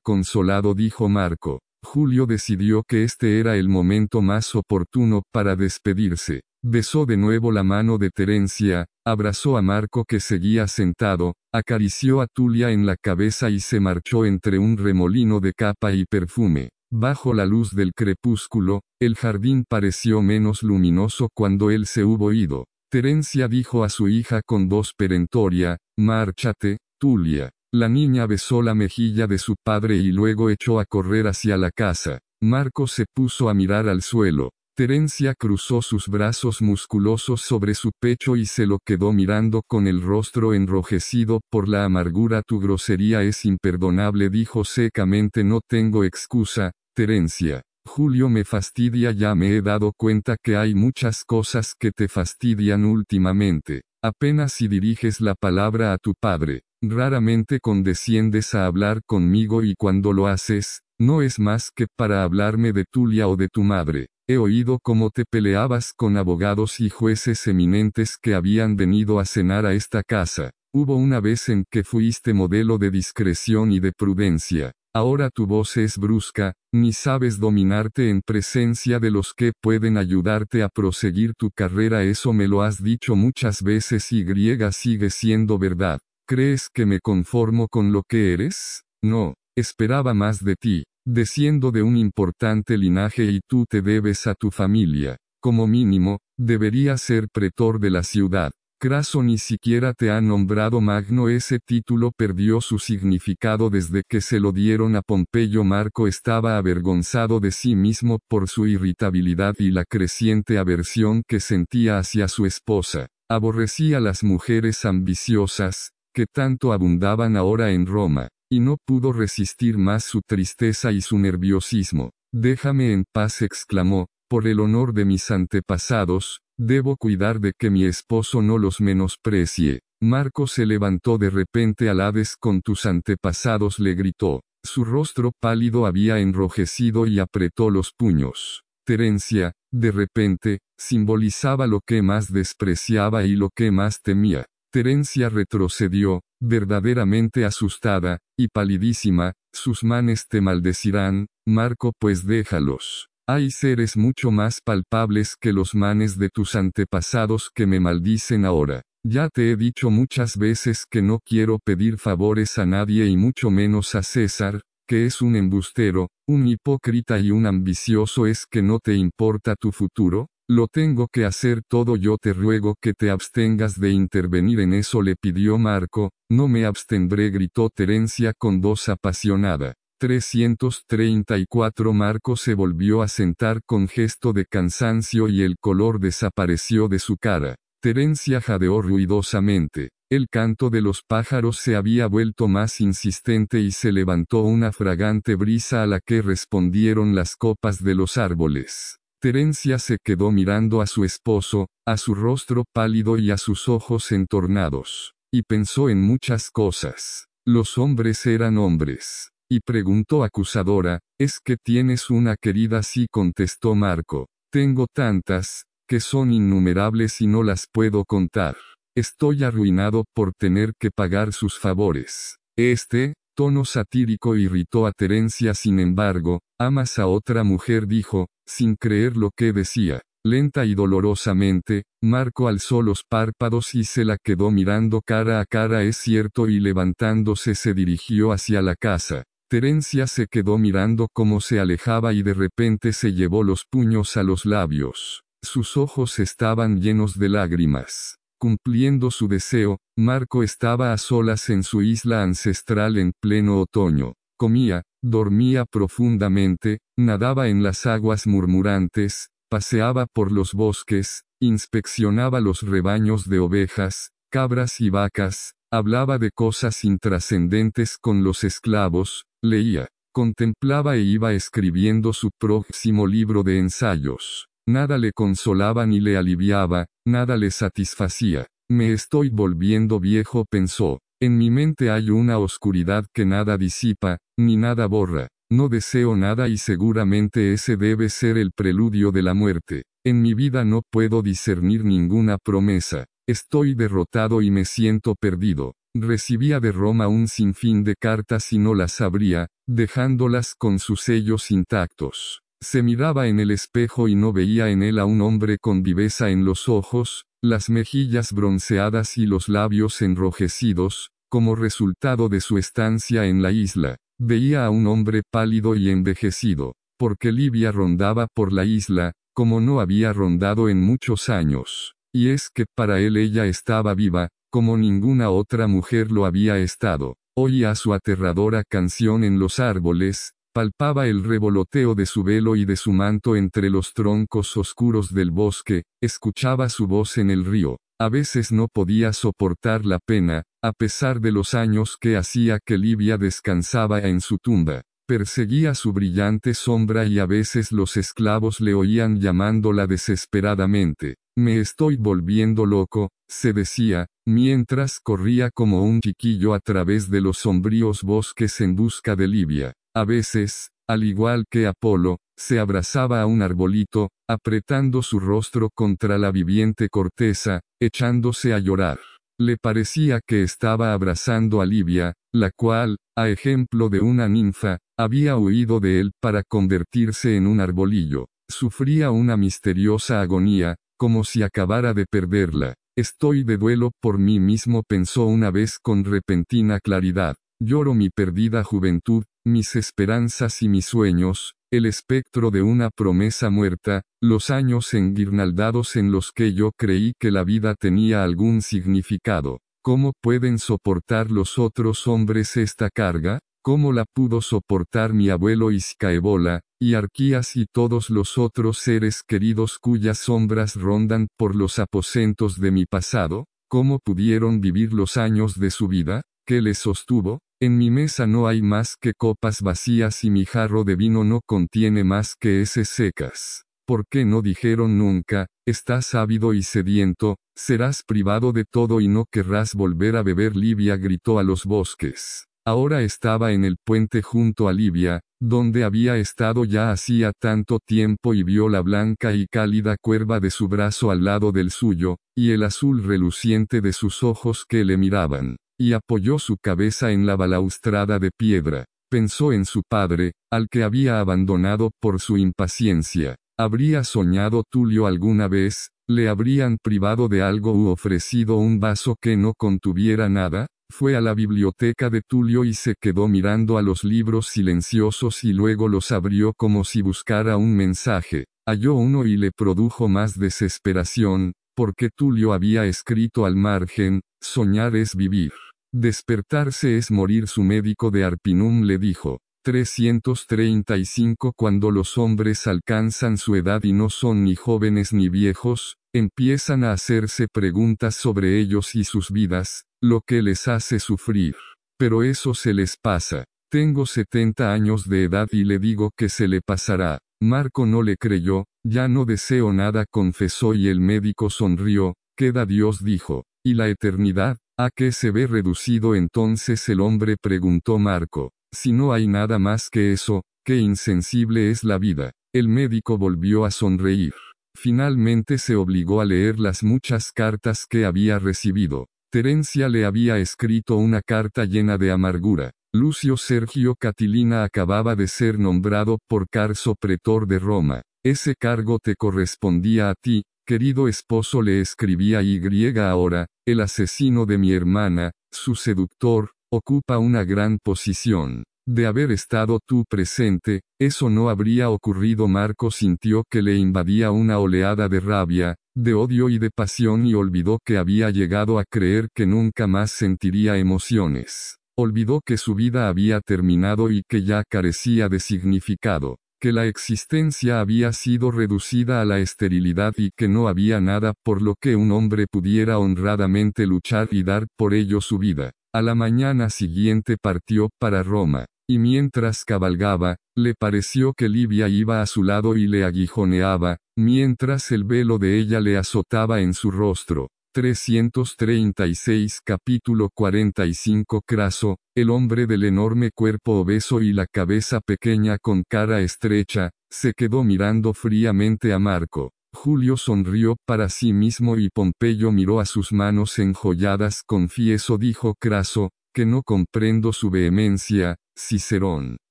consolado dijo Marco. Julio decidió que este era el momento más oportuno para despedirse. Besó de nuevo la mano de Terencia, abrazó a Marco que seguía sentado, acarició a Tulia en la cabeza y se marchó entre un remolino de capa y perfume. Bajo la luz del crepúsculo, el jardín pareció menos luminoso cuando él se hubo ido. Terencia dijo a su hija con voz perentoria, Márchate, Tulia. La niña besó la mejilla de su padre y luego echó a correr hacia la casa. Marco se puso a mirar al suelo. Terencia cruzó sus brazos musculosos sobre su pecho y se lo quedó mirando con el rostro enrojecido por la amargura. Tu grosería es imperdonable, dijo secamente. No tengo excusa, Terencia. Julio me fastidia ya me he dado cuenta que hay muchas cosas que te fastidian últimamente. Apenas si diriges la palabra a tu padre, raramente condesciendes a hablar conmigo y cuando lo haces, no es más que para hablarme de Tulia o de tu madre. He oído cómo te peleabas con abogados y jueces eminentes que habían venido a cenar a esta casa. Hubo una vez en que fuiste modelo de discreción y de prudencia. Ahora tu voz es brusca, ni sabes dominarte en presencia de los que pueden ayudarte a proseguir tu carrera. Eso me lo has dicho muchas veces y griega sigue siendo verdad. ¿Crees que me conformo con lo que eres? No, esperaba más de ti. Desciendo de un importante linaje y tú te debes a tu familia. Como mínimo, deberías ser pretor de la ciudad. Craso ni siquiera te ha nombrado Magno. Ese título perdió su significado desde que se lo dieron a Pompeyo. Marco estaba avergonzado de sí mismo por su irritabilidad y la creciente aversión que sentía hacia su esposa. Aborrecía las mujeres ambiciosas, que tanto abundaban ahora en Roma, y no pudo resistir más su tristeza y su nerviosismo. Déjame en paz, exclamó, por el honor de mis antepasados, debo cuidar de que mi esposo no los menosprecie. Marco se levantó de repente al Hades con tus antepasados le gritó. Su rostro pálido había enrojecido y apretó los puños. Terencia, de repente, simbolizaba lo que más despreciaba y lo que más temía. Terencia retrocedió, verdaderamente asustada, y palidísima, sus manes te maldecirán, Marco pues déjalos. Hay seres mucho más palpables que los manes de tus antepasados que me maldicen ahora. Ya te he dicho muchas veces que no quiero pedir favores a nadie y mucho menos a César, que es un embustero, un hipócrita y un ambicioso es que no te importa tu futuro, lo tengo que hacer todo yo te ruego que te abstengas de intervenir en eso le pidió Marco, no me abstendré gritó Terencia con voz apasionada. 334 Marco se volvió a sentar con gesto de cansancio y el color desapareció de su cara. Terencia jadeó ruidosamente. El canto de los pájaros se había vuelto más insistente y se levantó una fragante brisa a la que respondieron las copas de los árboles. Terencia se quedó mirando a su esposo, a su rostro pálido y a sus ojos entornados, y pensó en muchas cosas. Los hombres eran hombres. Y preguntó acusadora, ¿es que tienes una querida? Sí contestó Marco. Tengo tantas, que son innumerables y no las puedo contar. Estoy arruinado por tener que pagar sus favores. Este, tono satírico irritó a Terencia sin embargo, amas a otra mujer dijo, sin creer lo que decía. Lenta y dolorosamente, Marco alzó los párpados y se la quedó mirando cara a cara es cierto y levantándose se dirigió hacia la casa. Terencia se quedó mirando cómo se alejaba y de repente se llevó los puños a los labios. Sus ojos estaban llenos de lágrimas. Cumpliendo su deseo, Marco estaba a solas en su isla ancestral en pleno otoño. Comía, dormía profundamente, nadaba en las aguas murmurantes, paseaba por los bosques, inspeccionaba los rebaños de ovejas, cabras y vacas, hablaba de cosas intrascendentes con los esclavos, leía, contemplaba e iba escribiendo su próximo libro de ensayos. Nada le consolaba ni le aliviaba, nada le satisfacía. Me estoy volviendo viejo, pensó. En mi mente hay una oscuridad que nada disipa, ni nada borra. No deseo nada y seguramente ese debe ser el preludio de la muerte. En mi vida no puedo discernir ninguna promesa. Estoy derrotado y me siento perdido. Recibía de Roma un sinfín de cartas y no las abría, dejándolas con sus sellos intactos. Se miraba en el espejo y no veía en él a un hombre con viveza en los ojos, las mejillas bronceadas y los labios enrojecidos, como resultado de su estancia en la isla. Veía a un hombre pálido y envejecido, porque Livia rondaba por la isla, como no había rondado en muchos años. Y es que para él ella estaba viva, como ninguna otra mujer lo había estado. Oía su aterradora canción en los árboles, palpaba el revoloteo de su velo y de su manto entre los troncos oscuros del bosque, escuchaba su voz en el río, a veces no podía soportar la pena, a pesar de los años que hacía que Livia descansaba en su tumba. Perseguía su brillante sombra y a veces los esclavos le oían llamándola desesperadamente. Me estoy volviendo loco, se decía, mientras corría como un chiquillo a través de los sombríos bosques en busca de Livia. A veces, al igual que Apolo, se abrazaba a un arbolito, apretando su rostro contra la viviente corteza, echándose a llorar. Le parecía que estaba abrazando a Livia, la cual, a ejemplo de una ninfa, había huido de él para convertirse en un arbolillo. Sufría una misteriosa agonía, como si acabara de perderla. Estoy de duelo por mí mismo pensó una vez con repentina claridad. Lloro mi perdida juventud, mis esperanzas y mis sueños, el espectro de una promesa muerta, los años enguirnaldados en los que yo creí que la vida tenía algún significado. ¿Cómo pueden soportar los otros hombres esta carga? ¿Cómo la pudo soportar mi abuelo Iscaebola, y Arquías y todos los otros seres queridos cuyas sombras rondan por los aposentos de mi pasado? ¿Cómo pudieron vivir los años de su vida? ¿Qué les sostuvo? En mi mesa no hay más que copas vacías y mi jarro de vino no contiene más que heces secas. ¿Por qué no dijeron nunca, estás ávido y sediento, serás privado de todo y no querrás volver a beber? Livia gritó a los bosques. Ahora estaba en el puente junto a Livia, donde había estado ya hacía tanto tiempo y vio la blanca y cálida cuerva de su brazo al lado del suyo, y el azul reluciente de sus ojos que le miraban, y apoyó su cabeza en la balaustrada de piedra. Pensó en su padre, al que había abandonado por su impaciencia. ¿Habría soñado Tulio alguna vez? ¿Le habrían privado de algo u ofrecido un vaso que no contuviera nada? Fue a la biblioteca de Tulio y se quedó mirando a los libros silenciosos y luego los abrió como si buscara un mensaje. Halló uno y le produjo más desesperación, porque Tulio había escrito al margen, soñar es vivir. Despertarse es morir. Su médico de Arpinum le dijo. 335 Cuando los hombres alcanzan su edad y no son ni jóvenes ni viejos, empiezan a hacerse preguntas sobre ellos y sus vidas, lo que les hace sufrir. Pero eso se les pasa. Tengo 70 años de edad y le digo que se le pasará. Marco no le creyó, ya no deseo nada confesó y el médico sonrió, queda Dios dijo. ¿Y la eternidad? ¿A qué se ve reducido entonces el hombre? preguntó Marco. Si no hay nada más que eso, qué insensible es la vida. El médico volvió a sonreír. Finalmente se obligó a leer las muchas cartas que había recibido. Terencia le había escrito una carta llena de amargura. Lucio Sergio Catilina acababa de ser nombrado por Carso pretor de Roma. ese cargo te correspondía a ti, querido esposo le escribía Y ahora, el asesino de mi hermana, su seductor, ocupa una gran posición. De haber estado tú presente, eso no habría ocurrido. Marco sintió que le invadía una oleada de rabia, de odio y de pasión y olvidó que había llegado a creer que nunca más sentiría emociones. Olvidó que su vida había terminado y que ya carecía de significado, que la existencia había sido reducida a la esterilidad y que no había nada por lo que un hombre pudiera honradamente luchar y dar por ello su vida. A la mañana siguiente partió para Roma, y mientras cabalgaba, le pareció que Livia iba a su lado y le aguijoneaba, mientras el velo de ella le azotaba en su rostro. 336 Capítulo 45 Craso, el hombre del enorme cuerpo obeso y la cabeza pequeña con cara estrecha, se quedó mirando fríamente a Marco. Julio sonrió para sí mismo y Pompeyo miró a sus manos enjolladas. Confieso, dijo Craso, que no comprendo su vehemencia, Cicerón.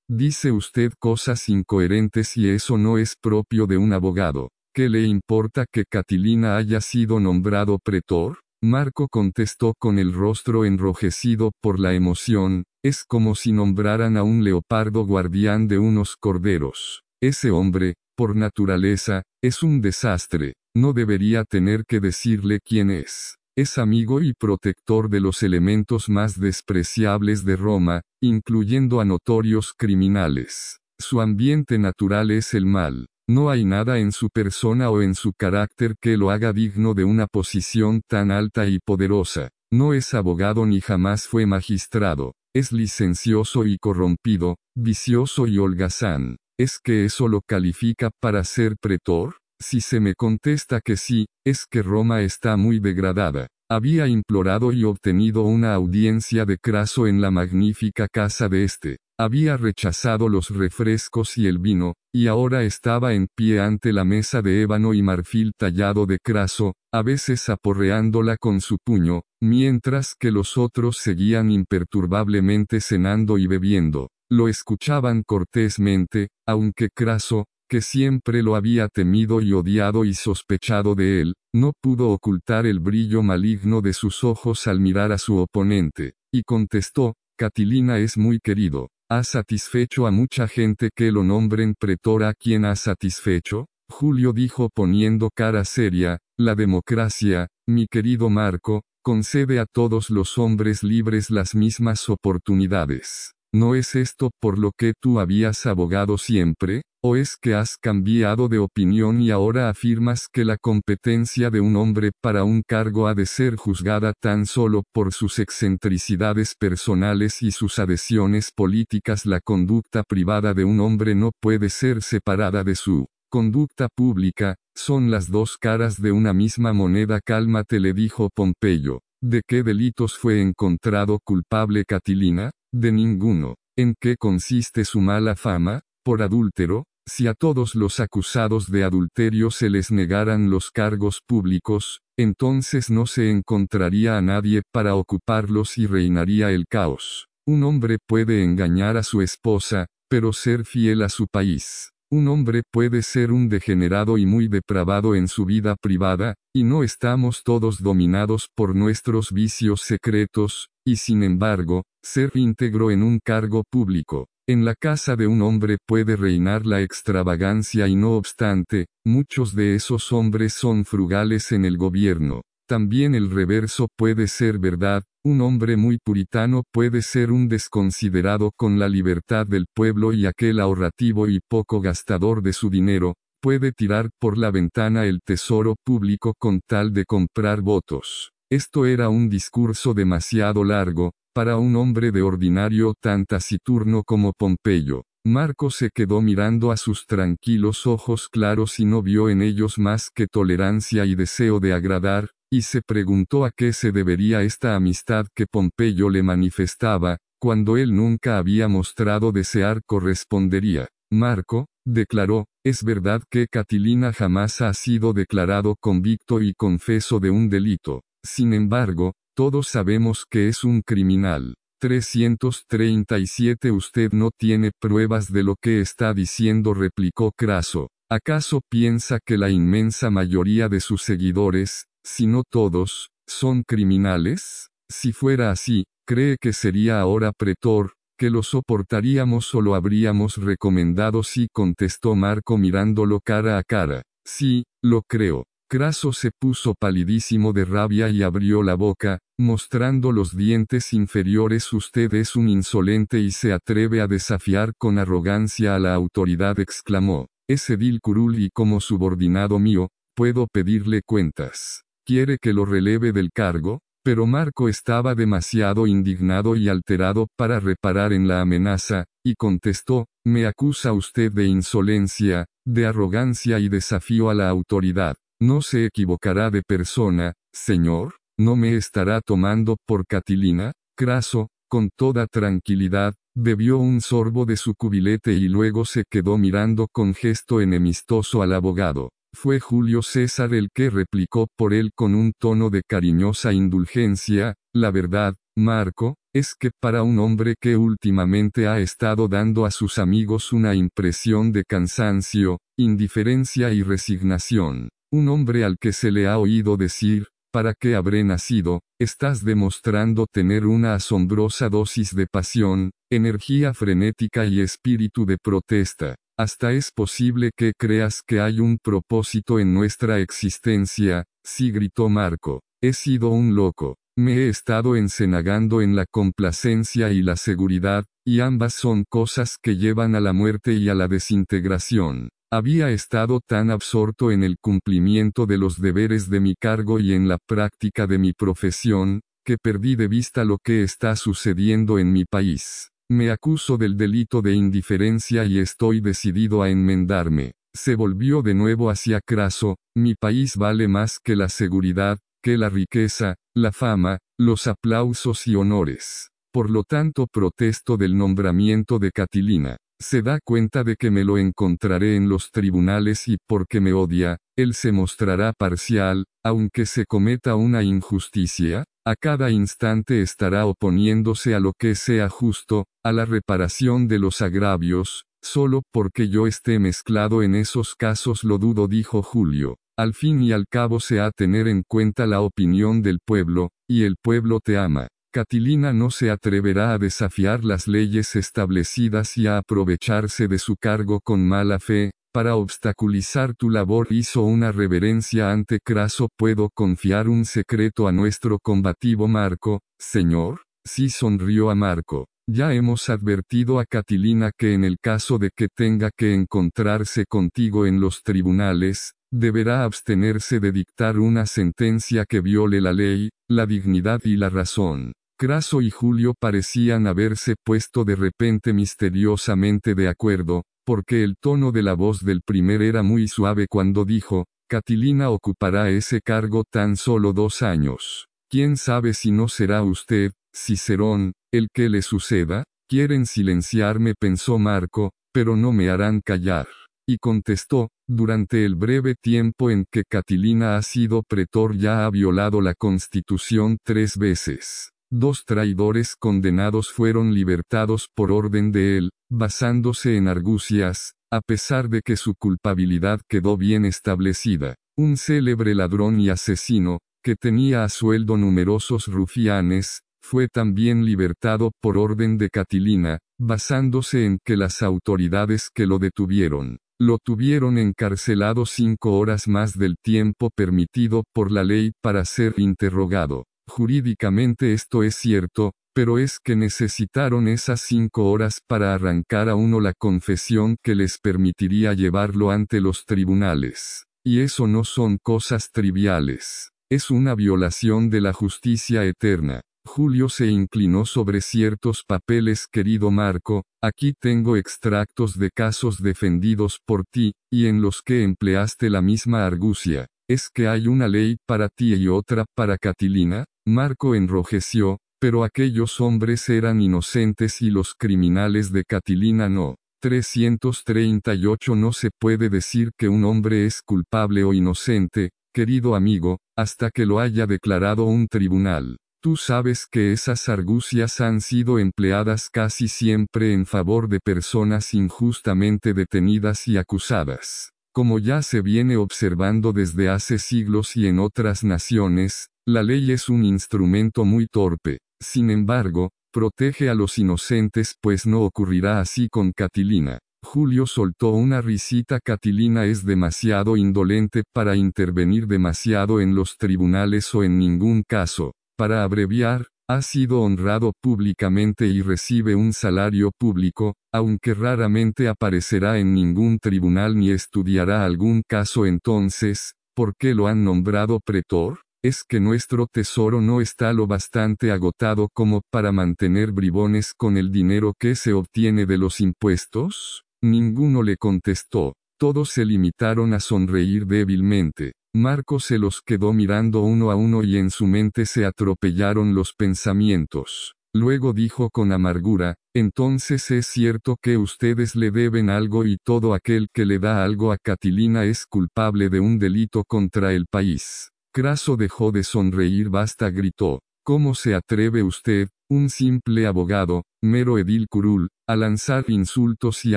Dice usted cosas incoherentes y eso no es propio de un abogado. ¿Qué le importa que Catilina haya sido nombrado pretor? Marco contestó con el rostro enrojecido por la emoción, es como si nombraran a un leopardo guardián de unos corderos. Ese hombre, por naturaleza, es un desastre, no debería tener que decirle quién es. Es amigo y protector de los elementos más despreciables de Roma, incluyendo a notorios criminales. Su ambiente natural es el mal. No hay nada en su persona o en su carácter que lo haga digno de una posición tan alta y poderosa. No es abogado ni jamás fue magistrado. Es licencioso y corrompido, vicioso y holgazán. ¿Es que eso lo califica para ser pretor? Si se me contesta que sí, es que Roma está muy degradada. Había implorado y obtenido una audiencia de Craso en la magnífica casa de este. Había rechazado los refrescos y el vino, y ahora estaba en pie ante la mesa de ébano y marfil tallado de Craso, a veces aporreándola con su puño, mientras que los otros seguían imperturbablemente cenando y bebiendo. Lo escuchaban cortésmente, aunque Craso, que siempre lo había temido y odiado y sospechado de él, no pudo ocultar el brillo maligno de sus ojos al mirar a su oponente, y contestó, Catilina es muy querido, ¿ha satisfecho a mucha gente que lo nombren pretor a quien ha satisfecho? Julio dijo poniendo cara seria, la democracia, mi querido Marco, concede a todos los hombres libres las mismas oportunidades. ¿No es esto por lo que tú habías abogado siempre? ¿O es que has cambiado de opinión y ahora afirmas que la competencia de un hombre para un cargo ha de ser juzgada tan solo por sus excentricidades personales y sus adhesiones políticas? La conducta privada de un hombre no puede ser separada de su conducta pública, son las dos caras de una misma moneda. Cálmate le dijo Pompeyo. ¿De qué delitos fue encontrado culpable Catilina? De ninguno. ¿En qué consiste su mala fama? Por adúltero, si a todos los acusados de adulterio se les negaran los cargos públicos, entonces no se encontraría a nadie para ocuparlos y reinaría el caos. Un hombre puede engañar a su esposa, pero ser fiel a su país. Un hombre puede ser un degenerado y muy depravado en su vida privada, y no estamos todos dominados por nuestros vicios secretos, y sin embargo, ser íntegro en un cargo público. En la casa de un hombre puede reinar la extravagancia y no obstante, muchos de esos hombres son frugales en el gobierno. También el reverso puede ser verdad, un hombre muy puritano puede ser un desconsiderado con la libertad del pueblo y aquel ahorrativo y poco gastador de su dinero, puede tirar por la ventana el tesoro público con tal de comprar votos. Esto era un discurso demasiado largo, para un hombre de ordinario tan taciturno como Pompeyo. Marco se quedó mirando a sus tranquilos ojos claros y no vio en ellos más que tolerancia y deseo de agradar, y se preguntó a qué se debería esta amistad que Pompeyo le manifestaba, cuando él nunca había mostrado desear correspondería. Marco, declaró, es verdad que Catilina jamás ha sido declarado convicto y confeso de un delito. Sin embargo, todos sabemos que es un criminal. 337 Usted no tiene pruebas de lo que está diciendo, replicó Craso. ¿Acaso piensa que la inmensa mayoría de sus seguidores, si no todos, son criminales? Si fuera así, ¿cree que sería ahora pretor, que lo soportaríamos o lo habríamos recomendado? Sí contestó Marco mirándolo cara a cara. Sí, lo creo. Craso se puso palidísimo de rabia y abrió la boca, mostrando los dientes inferiores. Usted es un insolente y se atreve a desafiar con arrogancia a la autoridad, exclamó. Es edil curul y como subordinado mío, puedo pedirle cuentas. ¿Quiere que lo releve del cargo? Pero Marco estaba demasiado indignado y alterado para reparar en la amenaza, y contestó, me acusa usted de insolencia, de arrogancia y desafío a la autoridad. No se equivocará de persona, señor, no me estará tomando por Catilina, Craso, con toda tranquilidad, bebió un sorbo de su cubilete y luego se quedó mirando con gesto enemistoso al abogado. Fue Julio César el que replicó por él con un tono de cariñosa indulgencia, la verdad, Marco, es que para un hombre que últimamente ha estado dando a sus amigos una impresión de cansancio, indiferencia y resignación, un hombre al que se le ha oído decir, ¿para qué habré nacido? Estás demostrando tener una asombrosa dosis de pasión, energía frenética y espíritu de protesta. Hasta es posible que creas que hay un propósito en nuestra existencia, sí gritó Marco. He sido un loco. Me he estado encenagando en la complacencia y la seguridad, y ambas son cosas que llevan a la muerte y a la desintegración. Había estado tan absorto en el cumplimiento de los deberes de mi cargo y en la práctica de mi profesión, que perdí de vista lo que está sucediendo en mi país. Me acuso del delito de indiferencia y estoy decidido a enmendarme. Se volvió de nuevo hacia Craso, mi país vale más que la seguridad, que la riqueza, la fama, los aplausos y honores. Por lo tanto protesto del nombramiento de Catilina. Se da cuenta de que me lo encontraré en los tribunales y porque me odia, él se mostrará parcial, aunque se cometa una injusticia, a cada instante estará oponiéndose a lo que sea justo, a la reparación de los agravios, solo porque yo esté mezclado en esos casos lo dudo, dijo Julio. Al fin y al cabo se ha tener en cuenta la opinión del pueblo, y el pueblo te ama. Catilina no se atreverá a desafiar las leyes establecidas y a aprovecharse de su cargo con mala fe, para obstaculizar tu labor hizo una reverencia ante Craso. ¿Puedo confiar un secreto a nuestro combativo Marco, señor? Sí sonrió a Marco. Ya hemos advertido a Catilina que en el caso de que tenga que encontrarse contigo en los tribunales, deberá abstenerse de dictar una sentencia que viole la ley, la dignidad y la razón. Craso y Julio parecían haberse puesto de repente misteriosamente de acuerdo, porque el tono de la voz del primer era muy suave cuando dijo, Catilina ocupará ese cargo tan solo dos años. ¿Quién sabe si no será usted, Cicerón, el que le suceda? Quieren silenciarme, pensó Marco, pero no me harán callar. Y contestó, durante el breve tiempo en que Catilina ha sido pretor ya ha violado la constitución tres veces. Dos traidores condenados fueron libertados por orden de él, basándose en argucias, a pesar de que su culpabilidad quedó bien establecida. Un célebre ladrón y asesino, que tenía a sueldo numerosos rufianes, fue también libertado por orden de Catilina, basándose en que las autoridades que lo detuvieron, lo tuvieron encarcelado cinco horas más del tiempo permitido por la ley para ser interrogado. Jurídicamente esto es cierto, pero es que necesitaron esas cinco horas para arrancar a uno la confesión que les permitiría llevarlo ante los tribunales. Y eso no son cosas triviales. Es una violación de la justicia eterna. Julio se inclinó sobre ciertos papeles querido Marco, aquí tengo extractos de casos defendidos por ti, y en los que empleaste la misma argucia. ¿Es que hay una ley para ti y otra para Catilina? Marco enrojeció, pero aquellos hombres eran inocentes y los criminales de Catilina no. 338 No se puede decir que un hombre es culpable o inocente, querido amigo, hasta que lo haya declarado un tribunal. Tú sabes que esas argucias han sido empleadas casi siempre en favor de personas injustamente detenidas y acusadas. Como ya se viene observando desde hace siglos y en otras naciones, la ley es un instrumento muy torpe. Sin embargo, protege a los inocentes pues no ocurrirá así con Catilina. Julio soltó una risita. Catilina es demasiado indolente para intervenir demasiado en los tribunales o en ningún caso. Para abreviar, ha sido honrado públicamente y recibe un salario público, aunque raramente aparecerá en ningún tribunal ni estudiará algún caso entonces, ¿por qué lo han nombrado pretor? ¿Es que nuestro tesoro no está lo bastante agotado como para mantener bribones con el dinero que se obtiene de los impuestos? Ninguno le contestó, todos se limitaron a sonreír débilmente. Marco se los quedó mirando uno a uno y en su mente se atropellaron los pensamientos. Luego dijo con amargura, entonces es cierto que ustedes le deben algo y todo aquel que le da algo a Catilina es culpable de un delito contra el país. Craso dejó de sonreír basta gritó. ¿Cómo se atreve usted, un simple abogado, mero edil curul, a lanzar insultos y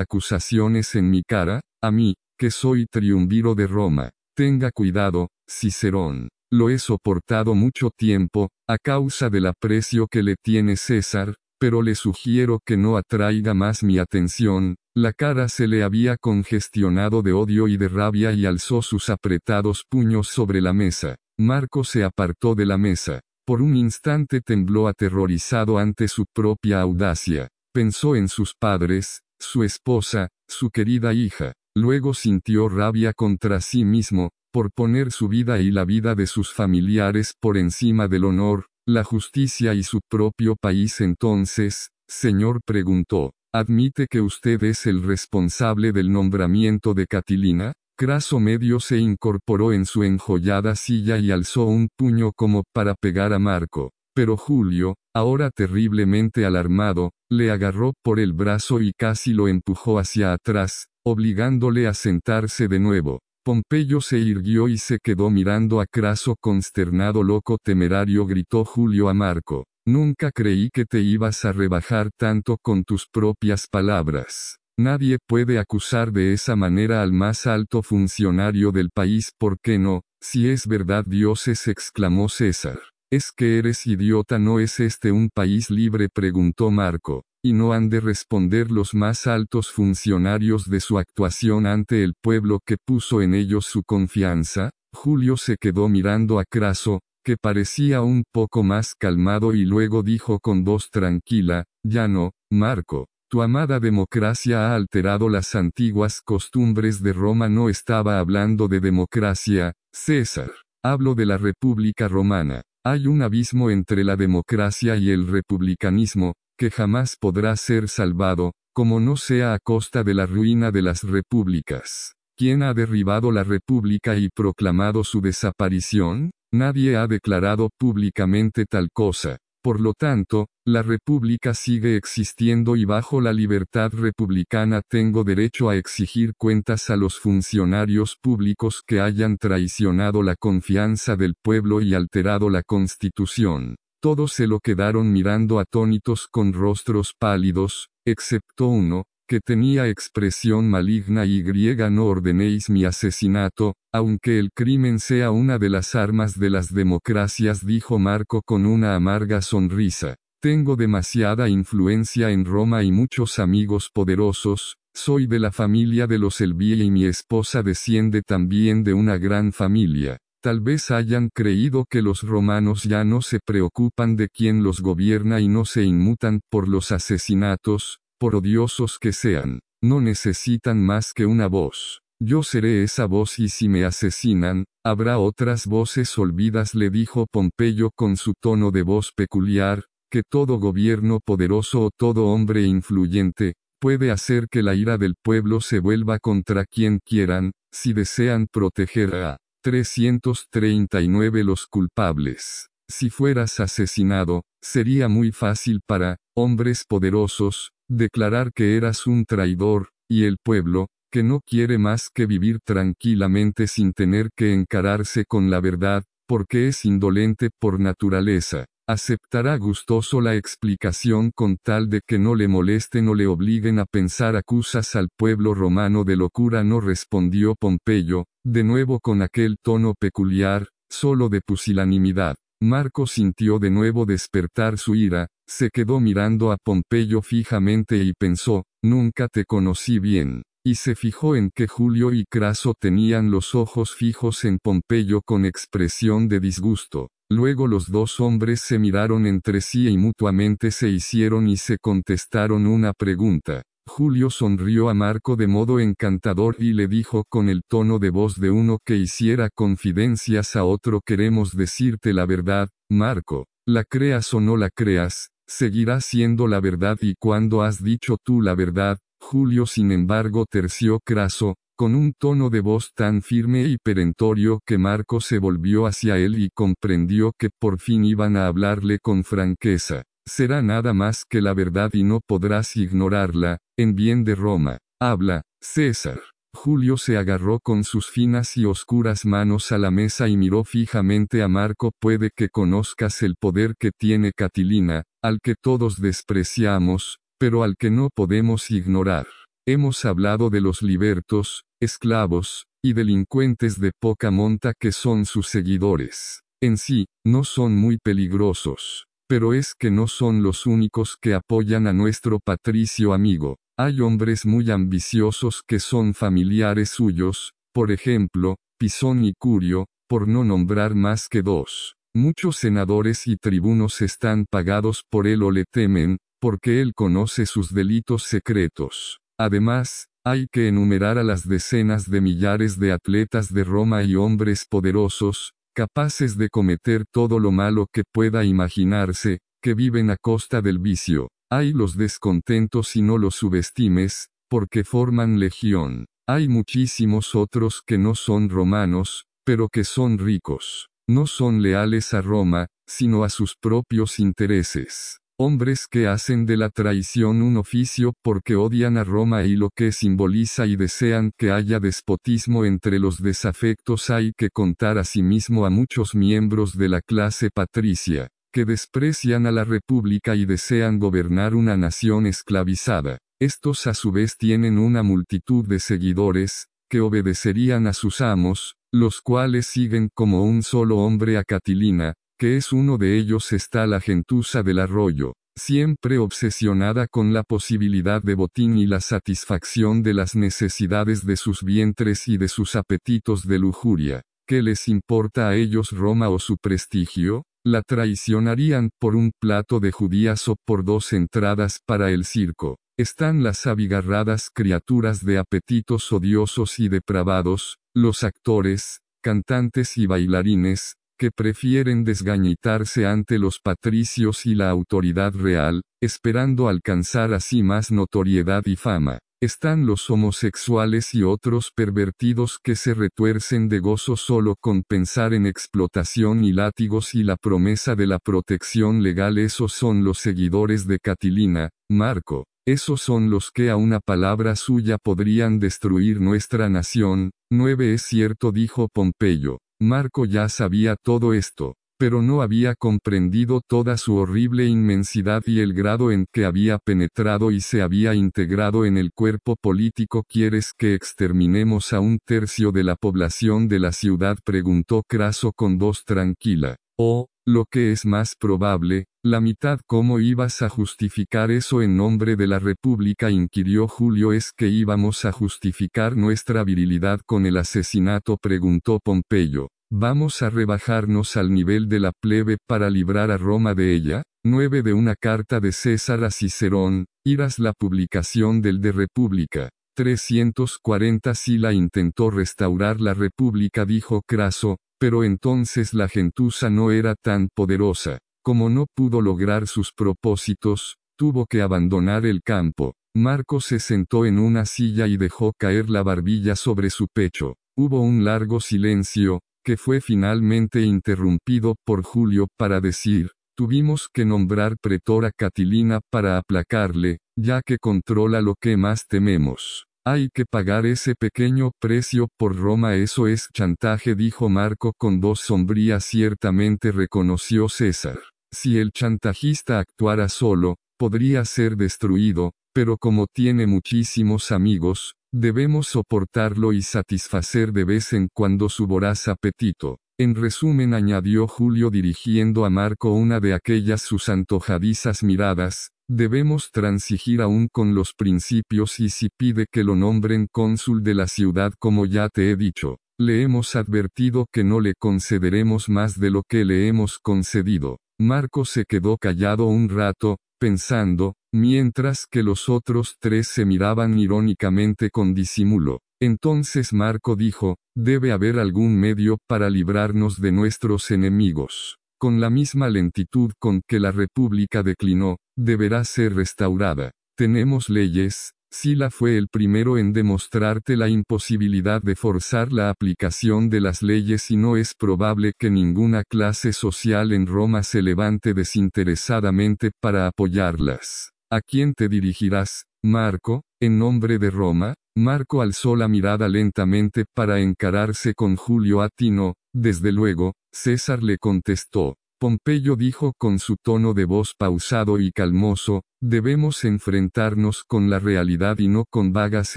acusaciones en mi cara, a mí, que soy triunviro de Roma? Tenga cuidado, Cicerón. Lo he soportado mucho tiempo, a causa del aprecio que le tiene César, pero le sugiero que no atraiga más mi atención, la cara se le había congestionado de odio y de rabia y alzó sus apretados puños sobre la mesa. Marco se apartó de la mesa. Por un instante tembló aterrorizado ante su propia audacia. Pensó en sus padres, su esposa, su querida hija. Luego sintió rabia contra sí mismo, por poner su vida y la vida de sus familiares por encima del honor, la justicia y su propio país. Entonces, Señor preguntó, ¿admite que usted es el responsable del nombramiento de Catilina? Craso medio se incorporó en su enjollada silla y alzó un puño como para pegar a Marco. Pero Julio, ahora terriblemente alarmado, le agarró por el brazo y casi lo empujó hacia atrás, obligándole a sentarse de nuevo. Pompeyo se irguió y se quedó mirando a Craso consternado loco temerario gritó Julio a Marco. Nunca creí que te ibas a rebajar tanto con tus propias palabras. Nadie puede acusar de esa manera al más alto funcionario del país, ¿por qué no? Si es verdad dioses exclamó César. ¿Es que eres idiota? ¿No es este un país libre? preguntó Marco y no han de responder los más altos funcionarios de su actuación ante el pueblo que puso en ellos su confianza? Julio se quedó mirando a Craso, que parecía un poco más calmado y luego dijo con voz tranquila, ya no, Marco, tu amada democracia ha alterado las antiguas costumbres de Roma. No estaba hablando de democracia, César. Hablo de la República Romana. Hay un abismo entre la democracia y el republicanismo, que jamás podrá ser salvado, como no sea a costa de la ruina de las repúblicas. ¿Quién ha derribado la república y proclamado su desaparición? Nadie ha declarado públicamente tal cosa. Por lo tanto, la república sigue existiendo y bajo la libertad republicana tengo derecho a exigir cuentas a los funcionarios públicos que hayan traicionado la confianza del pueblo y alterado la constitución. Todos se lo quedaron mirando atónitos con rostros pálidos, excepto uno, que tenía expresión maligna y griega no ordenéis mi asesinato, aunque el crimen sea una de las armas de las democracias dijo Marco con una amarga sonrisa. Tengo demasiada influencia en Roma y muchos amigos poderosos, soy de la familia de los Elvie y mi esposa desciende también de una gran familia. Tal vez hayan creído que los romanos ya no se preocupan de quién los gobierna y no se inmutan por los asesinatos, por odiosos que sean. No necesitan más que una voz. Yo seré esa voz y si me asesinan, habrá otras voces olvidas le dijo Pompeyo con su tono de voz peculiar, que todo gobierno poderoso o todo hombre influyente, puede hacer que la ira del pueblo se vuelva contra quien quieran, si desean proteger a 339 Los culpables. Si fueras asesinado, sería muy fácil para, hombres poderosos, declarar que eras un traidor, y el pueblo, que no quiere más que vivir tranquilamente sin tener que encararse con la verdad, porque es indolente por naturaleza. Aceptará gustoso la explicación con tal de que no le molesten o le obliguen a pensar acusas al pueblo romano de locura no respondió Pompeyo, de nuevo con aquel tono peculiar, solo de pusilanimidad. Marco sintió de nuevo despertar su ira, se quedó mirando a Pompeyo fijamente y pensó, nunca te conocí bien, y se fijó en que Julio y Craso tenían los ojos fijos en Pompeyo con expresión de disgusto. Luego los dos hombres se miraron entre sí y mutuamente se hicieron y se contestaron una pregunta. Julio sonrió a Marco de modo encantador y le dijo con el tono de voz de uno que hiciera confidencias a otro queremos decirte la verdad, Marco, la creas o no la creas, seguirá siendo la verdad y cuando has dicho tú la verdad, Julio sin embargo terció craso, con un tono de voz tan firme y perentorio que Marco se volvió hacia él y comprendió que por fin iban a hablarle con franqueza será nada más que la verdad y no podrás ignorarla, en bien de Roma. Habla, César. Julio se agarró con sus finas y oscuras manos a la mesa y miró fijamente a Marco. Puede que conozcas el poder que tiene Catilina, al que todos despreciamos, pero al que no podemos ignorar. Hemos hablado de los libertos, esclavos, y delincuentes de poca monta que son sus seguidores. En sí, no son muy peligrosos. Pero es que no son los únicos que apoyan a nuestro patricio amigo. Hay hombres muy ambiciosos que son familiares suyos, por ejemplo, Pisón y Curio, por no nombrar más que dos. Muchos senadores y tribunos están pagados por él o le temen, porque él conoce sus delitos secretos. Además, hay que enumerar a las decenas de millares de atletas de Roma y hombres poderosos, capaces de cometer todo lo malo que pueda imaginarse, que viven a costa del vicio. Hay los descontentos y no los subestimes, porque forman legión. Hay muchísimos otros que no son romanos, pero que son ricos. No son leales a Roma, sino a sus propios intereses. Hombres que hacen de la traición un oficio porque odian a Roma y lo que simboliza y desean que haya despotismo entre los desafectos hay que contar asimismo a muchos miembros de la clase patricia, que desprecian a la república y desean gobernar una nación esclavizada. Estos a su vez tienen una multitud de seguidores, que obedecerían a sus amos, los cuales siguen como un solo hombre a Catilina, que es uno de ellos está la gentuza del arroyo, siempre obsesionada con la posibilidad de botín y la satisfacción de las necesidades de sus vientres y de sus apetitos de lujuria. ¿Qué les importa a ellos Roma o su prestigio? La traicionarían por un plato de judías o por dos entradas para el circo. Están las abigarradas criaturas de apetitos odiosos y depravados, los actores, cantantes y bailarines, que prefieren desgañitarse ante los patricios y la autoridad real, esperando alcanzar así más notoriedad y fama. Están los homosexuales y otros pervertidos que se retuercen de gozo solo con pensar en explotación y látigos y la promesa de la protección legal. Esos son los seguidores de Catilina, Marco. Esos son los que a una palabra suya podrían destruir nuestra nación. 9 Es cierto, dijo Pompeyo. Marco ya sabía todo esto, pero no había comprendido toda su horrible inmensidad y el grado en que había penetrado y se había integrado en el cuerpo político. ¿Quieres que exterminemos a un tercio de la población de la ciudad? preguntó Craso con voz tranquila. Oh, lo que es más probable, la mitad cómo ibas a justificar eso en nombre de la República inquirió Julio es que íbamos a justificar nuestra virilidad con el asesinato preguntó Pompeyo. ¿Vamos a rebajarnos al nivel de la plebe para librar a Roma de ella? 9 de una carta de César a Cicerón, irás la publicación del de República. 340 Sila intentó restaurar la República dijo Craso, pero entonces la gentuza no era tan poderosa. Como no pudo lograr sus propósitos, tuvo que abandonar el campo. Marco se sentó en una silla y dejó caer la barbilla sobre su pecho. Hubo un largo silencio, que fue finalmente interrumpido por Julio para decir, tuvimos que nombrar pretora Catilina para aplacarle, ya que controla lo que más tememos. Hay que pagar ese pequeño precio por Roma, eso es chantaje, dijo Marco con voz sombría. Ciertamente reconoció César. Si el chantajista actuara solo, podría ser destruido, pero como tiene muchísimos amigos, debemos soportarlo y satisfacer de vez en cuando su voraz apetito. En resumen añadió Julio dirigiendo a Marco una de aquellas sus antojadizas miradas, debemos transigir aún con los principios y si pide que lo nombren cónsul de la ciudad como ya te he dicho, le hemos advertido que no le concederemos más de lo que le hemos concedido. Marco se quedó callado un rato, pensando, mientras que los otros tres se miraban irónicamente con disimulo. Entonces Marco dijo, debe haber algún medio para librarnos de nuestros enemigos. Con la misma lentitud con que la República declinó, deberá ser restaurada. Tenemos leyes, Sila fue el primero en demostrarte la imposibilidad de forzar la aplicación de las leyes y no es probable que ninguna clase social en Roma se levante desinteresadamente para apoyarlas. ¿A quién te dirigirás, Marco, en nombre de Roma? Marco alzó la mirada lentamente para encararse con Julio Atino, desde luego, César le contestó. Pompeyo dijo con su tono de voz pausado y calmoso, debemos enfrentarnos con la realidad y no con vagas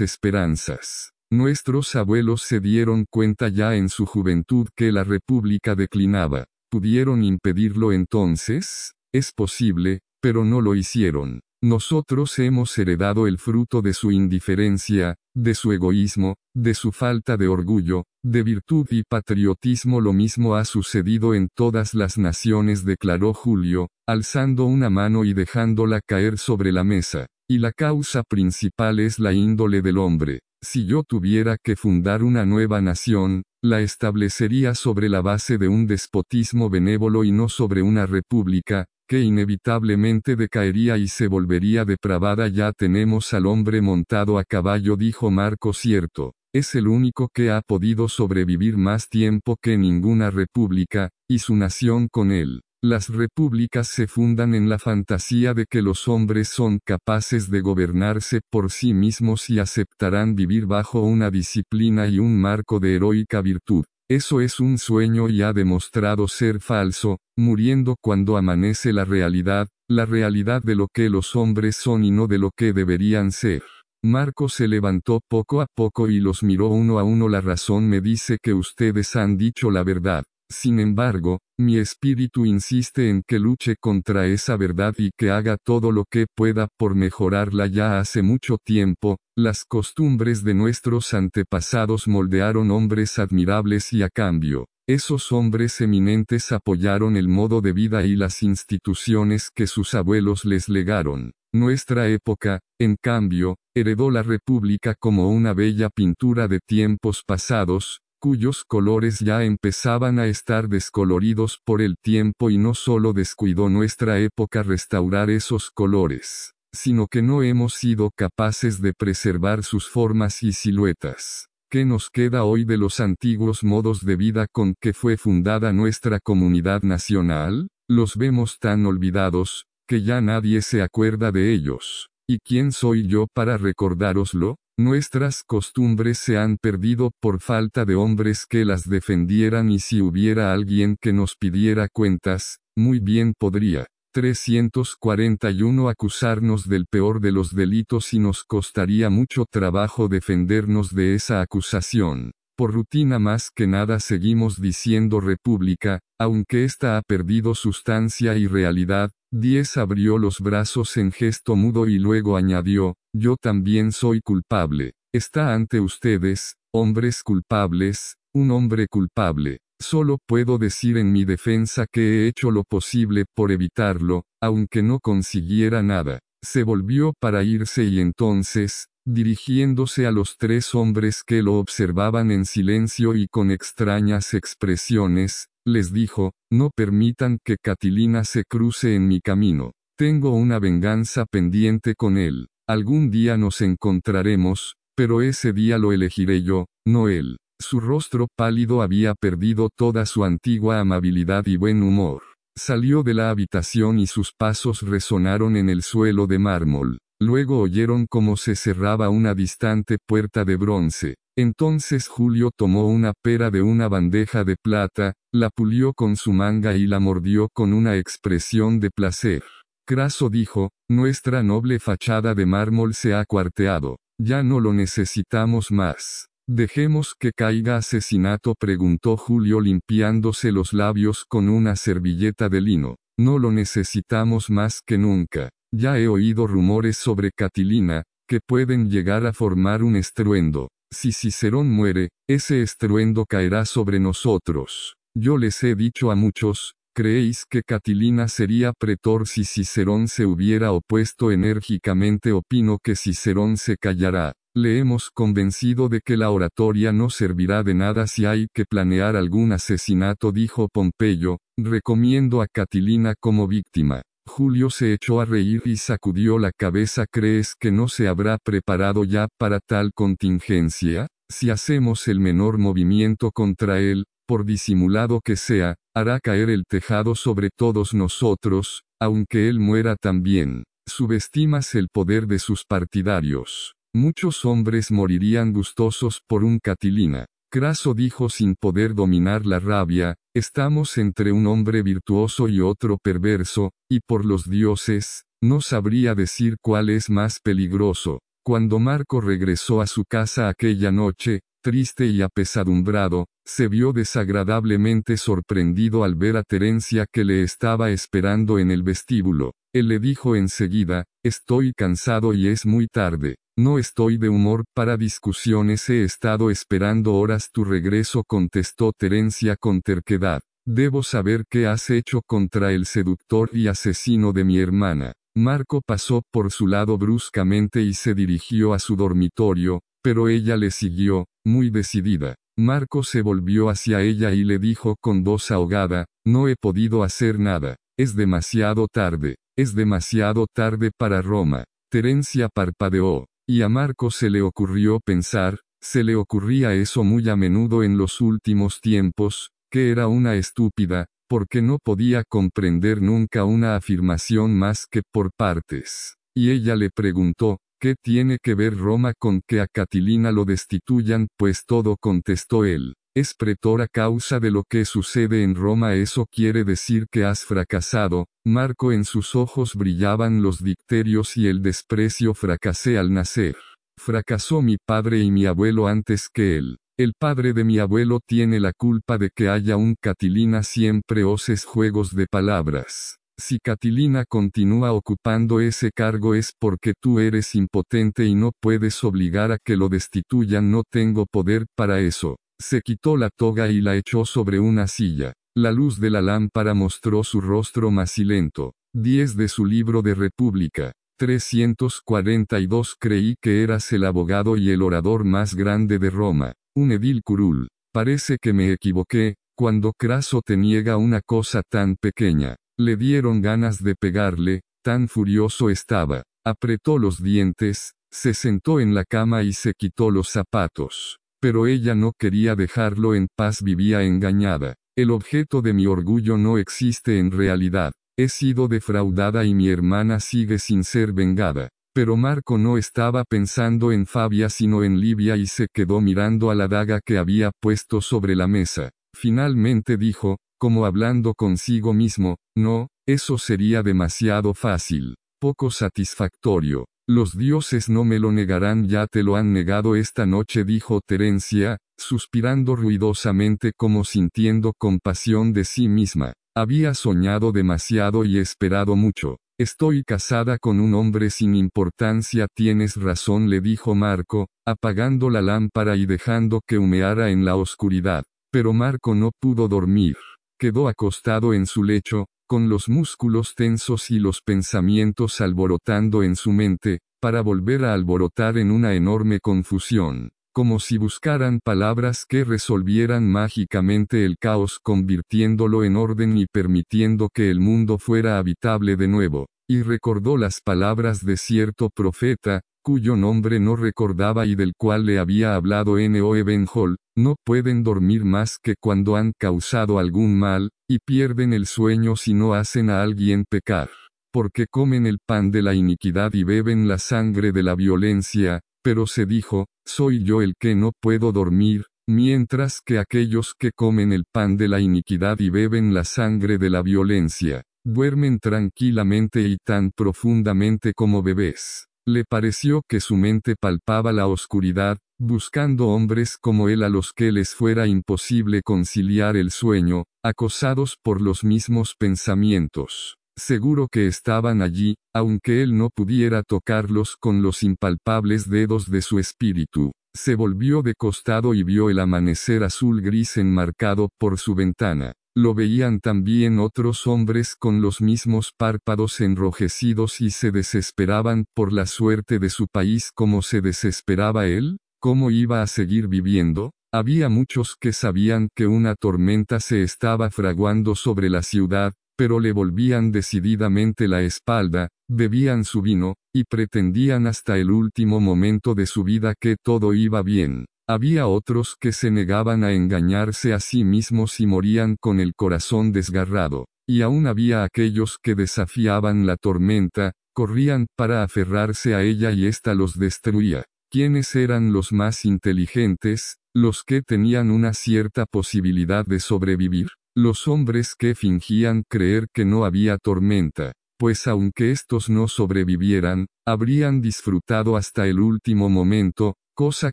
esperanzas. Nuestros abuelos se dieron cuenta ya en su juventud que la república declinaba. ¿Pudieron impedirlo entonces? Es posible, pero no lo hicieron. Nosotros hemos heredado el fruto de su indiferencia, de su egoísmo, de su falta de orgullo, de virtud y patriotismo. Lo mismo ha sucedido en todas las naciones, declaró Julio, alzando una mano y dejándola caer sobre la mesa. Y la causa principal es la índole del hombre. Si yo tuviera que fundar una nueva nación, la establecería sobre la base de un despotismo benévolo y no sobre una república, que inevitablemente decaería y se volvería depravada. Ya tenemos al hombre montado a caballo, dijo Marco cierto. Es el único que ha podido sobrevivir más tiempo que ninguna república, y su nación con él. Las repúblicas se fundan en la fantasía de que los hombres son capaces de gobernarse por sí mismos y aceptarán vivir bajo una disciplina y un marco de heroica virtud. Eso es un sueño y ha demostrado ser falso, muriendo cuando amanece la realidad, la realidad de lo que los hombres son y no de lo que deberían ser. Marco se levantó poco a poco y los miró uno a uno. La razón me dice que ustedes han dicho la verdad. Sin embargo, mi espíritu insiste en que luche contra esa verdad y que haga todo lo que pueda por mejorarla ya hace mucho tiempo, las costumbres de nuestros antepasados moldearon hombres admirables y a cambio, esos hombres eminentes apoyaron el modo de vida y las instituciones que sus abuelos les legaron. Nuestra época, en cambio, heredó la República como una bella pintura de tiempos pasados, cuyos colores ya empezaban a estar descoloridos por el tiempo y no solo descuidó nuestra época restaurar esos colores, sino que no hemos sido capaces de preservar sus formas y siluetas. ¿Qué nos queda hoy de los antiguos modos de vida con que fue fundada nuestra comunidad nacional? Los vemos tan olvidados, que ya nadie se acuerda de ellos. ¿Y quién soy yo para recordároslo? Nuestras costumbres se han perdido por falta de hombres que las defendieran y si hubiera alguien que nos pidiera cuentas, muy bien podría. 341 acusarnos del peor de los delitos y nos costaría mucho trabajo defendernos de esa acusación. Por rutina más que nada seguimos diciendo república, aunque ésta ha perdido sustancia y realidad, Diez abrió los brazos en gesto mudo y luego añadió, yo también soy culpable. Está ante ustedes, hombres culpables, un hombre culpable. Solo puedo decir en mi defensa que he hecho lo posible por evitarlo, aunque no consiguiera nada. Se volvió para irse y entonces, dirigiéndose a los tres hombres que lo observaban en silencio y con extrañas expresiones, les dijo, no permitan que Catilina se cruce en mi camino. Tengo una venganza pendiente con él. Algún día nos encontraremos, pero ese día lo elegiré yo, no él. Su rostro pálido había perdido toda su antigua amabilidad y buen humor. Salió de la habitación y sus pasos resonaron en el suelo de mármol. Luego oyeron cómo se cerraba una distante puerta de bronce. Entonces Julio tomó una pera de una bandeja de plata, la pulió con su manga y la mordió con una expresión de placer. Craso dijo, nuestra noble fachada de mármol se ha cuarteado, ya no lo necesitamos más. Dejemos que caiga asesinato, preguntó Julio limpiándose los labios con una servilleta de lino. No lo necesitamos más que nunca. Ya he oído rumores sobre Catilina, que pueden llegar a formar un estruendo. Si Cicerón muere, ese estruendo caerá sobre nosotros. Yo les he dicho a muchos, ¿creéis que Catilina sería pretor si Cicerón se hubiera opuesto enérgicamente? Opino que Cicerón se callará. Le hemos convencido de que la oratoria no servirá de nada si hay que planear algún asesinato, dijo Pompeyo, recomiendo a Catilina como víctima. Julio se echó a reír y sacudió la cabeza. ¿Crees que no se habrá preparado ya para tal contingencia? Si hacemos el menor movimiento contra él, por disimulado que sea, hará caer el tejado sobre todos nosotros, aunque él muera también. Subestimas el poder de sus partidarios. Muchos hombres morirían gustosos por un Catilina. Craso dijo sin poder dominar la rabia, estamos entre un hombre virtuoso y otro perverso, y por los dioses, no sabría decir cuál es más peligroso. Cuando Marco regresó a su casa aquella noche, triste y apesadumbrado, se vio desagradablemente sorprendido al ver a Terencia que le estaba esperando en el vestíbulo. Él le dijo enseguida, estoy cansado y es muy tarde. No estoy de humor para discusiones, he estado esperando horas tu regreso, contestó Terencia con terquedad. Debo saber qué has hecho contra el seductor y asesino de mi hermana. Marco pasó por su lado bruscamente y se dirigió a su dormitorio, pero ella le siguió, muy decidida. Marco se volvió hacia ella y le dijo con voz ahogada, no he podido hacer nada, es demasiado tarde, es demasiado tarde para Roma. Terencia parpadeó. Y a Marco se le ocurrió pensar, se le ocurría eso muy a menudo en los últimos tiempos, que era una estúpida, porque no podía comprender nunca una afirmación más que por partes. Y ella le preguntó, ¿qué tiene que ver Roma con que a Catilina lo destituyan? Pues todo contestó él. Es pretor a causa de lo que sucede en Roma. Eso quiere decir que has fracasado. Marco en sus ojos brillaban los dicterios y el desprecio. Fracasé al nacer. Fracasó mi padre y mi abuelo antes que él. El padre de mi abuelo tiene la culpa de que haya un Catilina siempre oses juegos de palabras. Si Catilina continúa ocupando ese cargo es porque tú eres impotente y no puedes obligar a que lo destituyan. No tengo poder para eso. Se quitó la toga y la echó sobre una silla. La luz de la lámpara mostró su rostro macilento. 10 de su libro de República. 342 Creí que eras el abogado y el orador más grande de Roma. Un edil curul. Parece que me equivoqué, cuando Craso te niega una cosa tan pequeña. Le dieron ganas de pegarle, tan furioso estaba. Apretó los dientes, se sentó en la cama y se quitó los zapatos. Pero ella no quería dejarlo en paz, vivía engañada. El objeto de mi orgullo no existe en realidad. He sido defraudada y mi hermana sigue sin ser vengada. Pero Marco no estaba pensando en Fabia sino en Livia y se quedó mirando a la daga que había puesto sobre la mesa. Finalmente dijo, como hablando consigo mismo, no, eso sería demasiado fácil, poco satisfactorio. Los dioses no me lo negarán, ya te lo han negado esta noche, dijo Terencia, suspirando ruidosamente como sintiendo compasión de sí misma. Había soñado demasiado y esperado mucho. Estoy casada con un hombre sin importancia, tienes razón, le dijo Marco, apagando la lámpara y dejando que humeara en la oscuridad. Pero Marco no pudo dormir. Quedó acostado en su lecho, con los músculos tensos y los pensamientos alborotando en su mente, para volver a alborotar en una enorme confusión, como si buscaran palabras que resolvieran mágicamente el caos convirtiéndolo en orden y permitiendo que el mundo fuera habitable de nuevo, y recordó las palabras de cierto profeta, cuyo nombre no recordaba y del cual le había hablado N.O. Benhol, no pueden dormir más que cuando han causado algún mal, y pierden el sueño si no hacen a alguien pecar. Porque comen el pan de la iniquidad y beben la sangre de la violencia, pero se dijo, soy yo el que no puedo dormir, mientras que aquellos que comen el pan de la iniquidad y beben la sangre de la violencia, duermen tranquilamente y tan profundamente como bebés. Le pareció que su mente palpaba la oscuridad, buscando hombres como él a los que les fuera imposible conciliar el sueño, acosados por los mismos pensamientos. Seguro que estaban allí, aunque él no pudiera tocarlos con los impalpables dedos de su espíritu. Se volvió de costado y vio el amanecer azul gris enmarcado por su ventana. Lo veían también otros hombres con los mismos párpados enrojecidos y se desesperaban por la suerte de su país como se desesperaba él, cómo iba a seguir viviendo, había muchos que sabían que una tormenta se estaba fraguando sobre la ciudad, pero le volvían decididamente la espalda, bebían su vino, y pretendían hasta el último momento de su vida que todo iba bien. Había otros que se negaban a engañarse a sí mismos y morían con el corazón desgarrado, y aún había aquellos que desafiaban la tormenta, corrían para aferrarse a ella y ésta los destruía. ¿Quiénes eran los más inteligentes, los que tenían una cierta posibilidad de sobrevivir? Los hombres que fingían creer que no había tormenta, pues aunque estos no sobrevivieran, habrían disfrutado hasta el último momento, cosa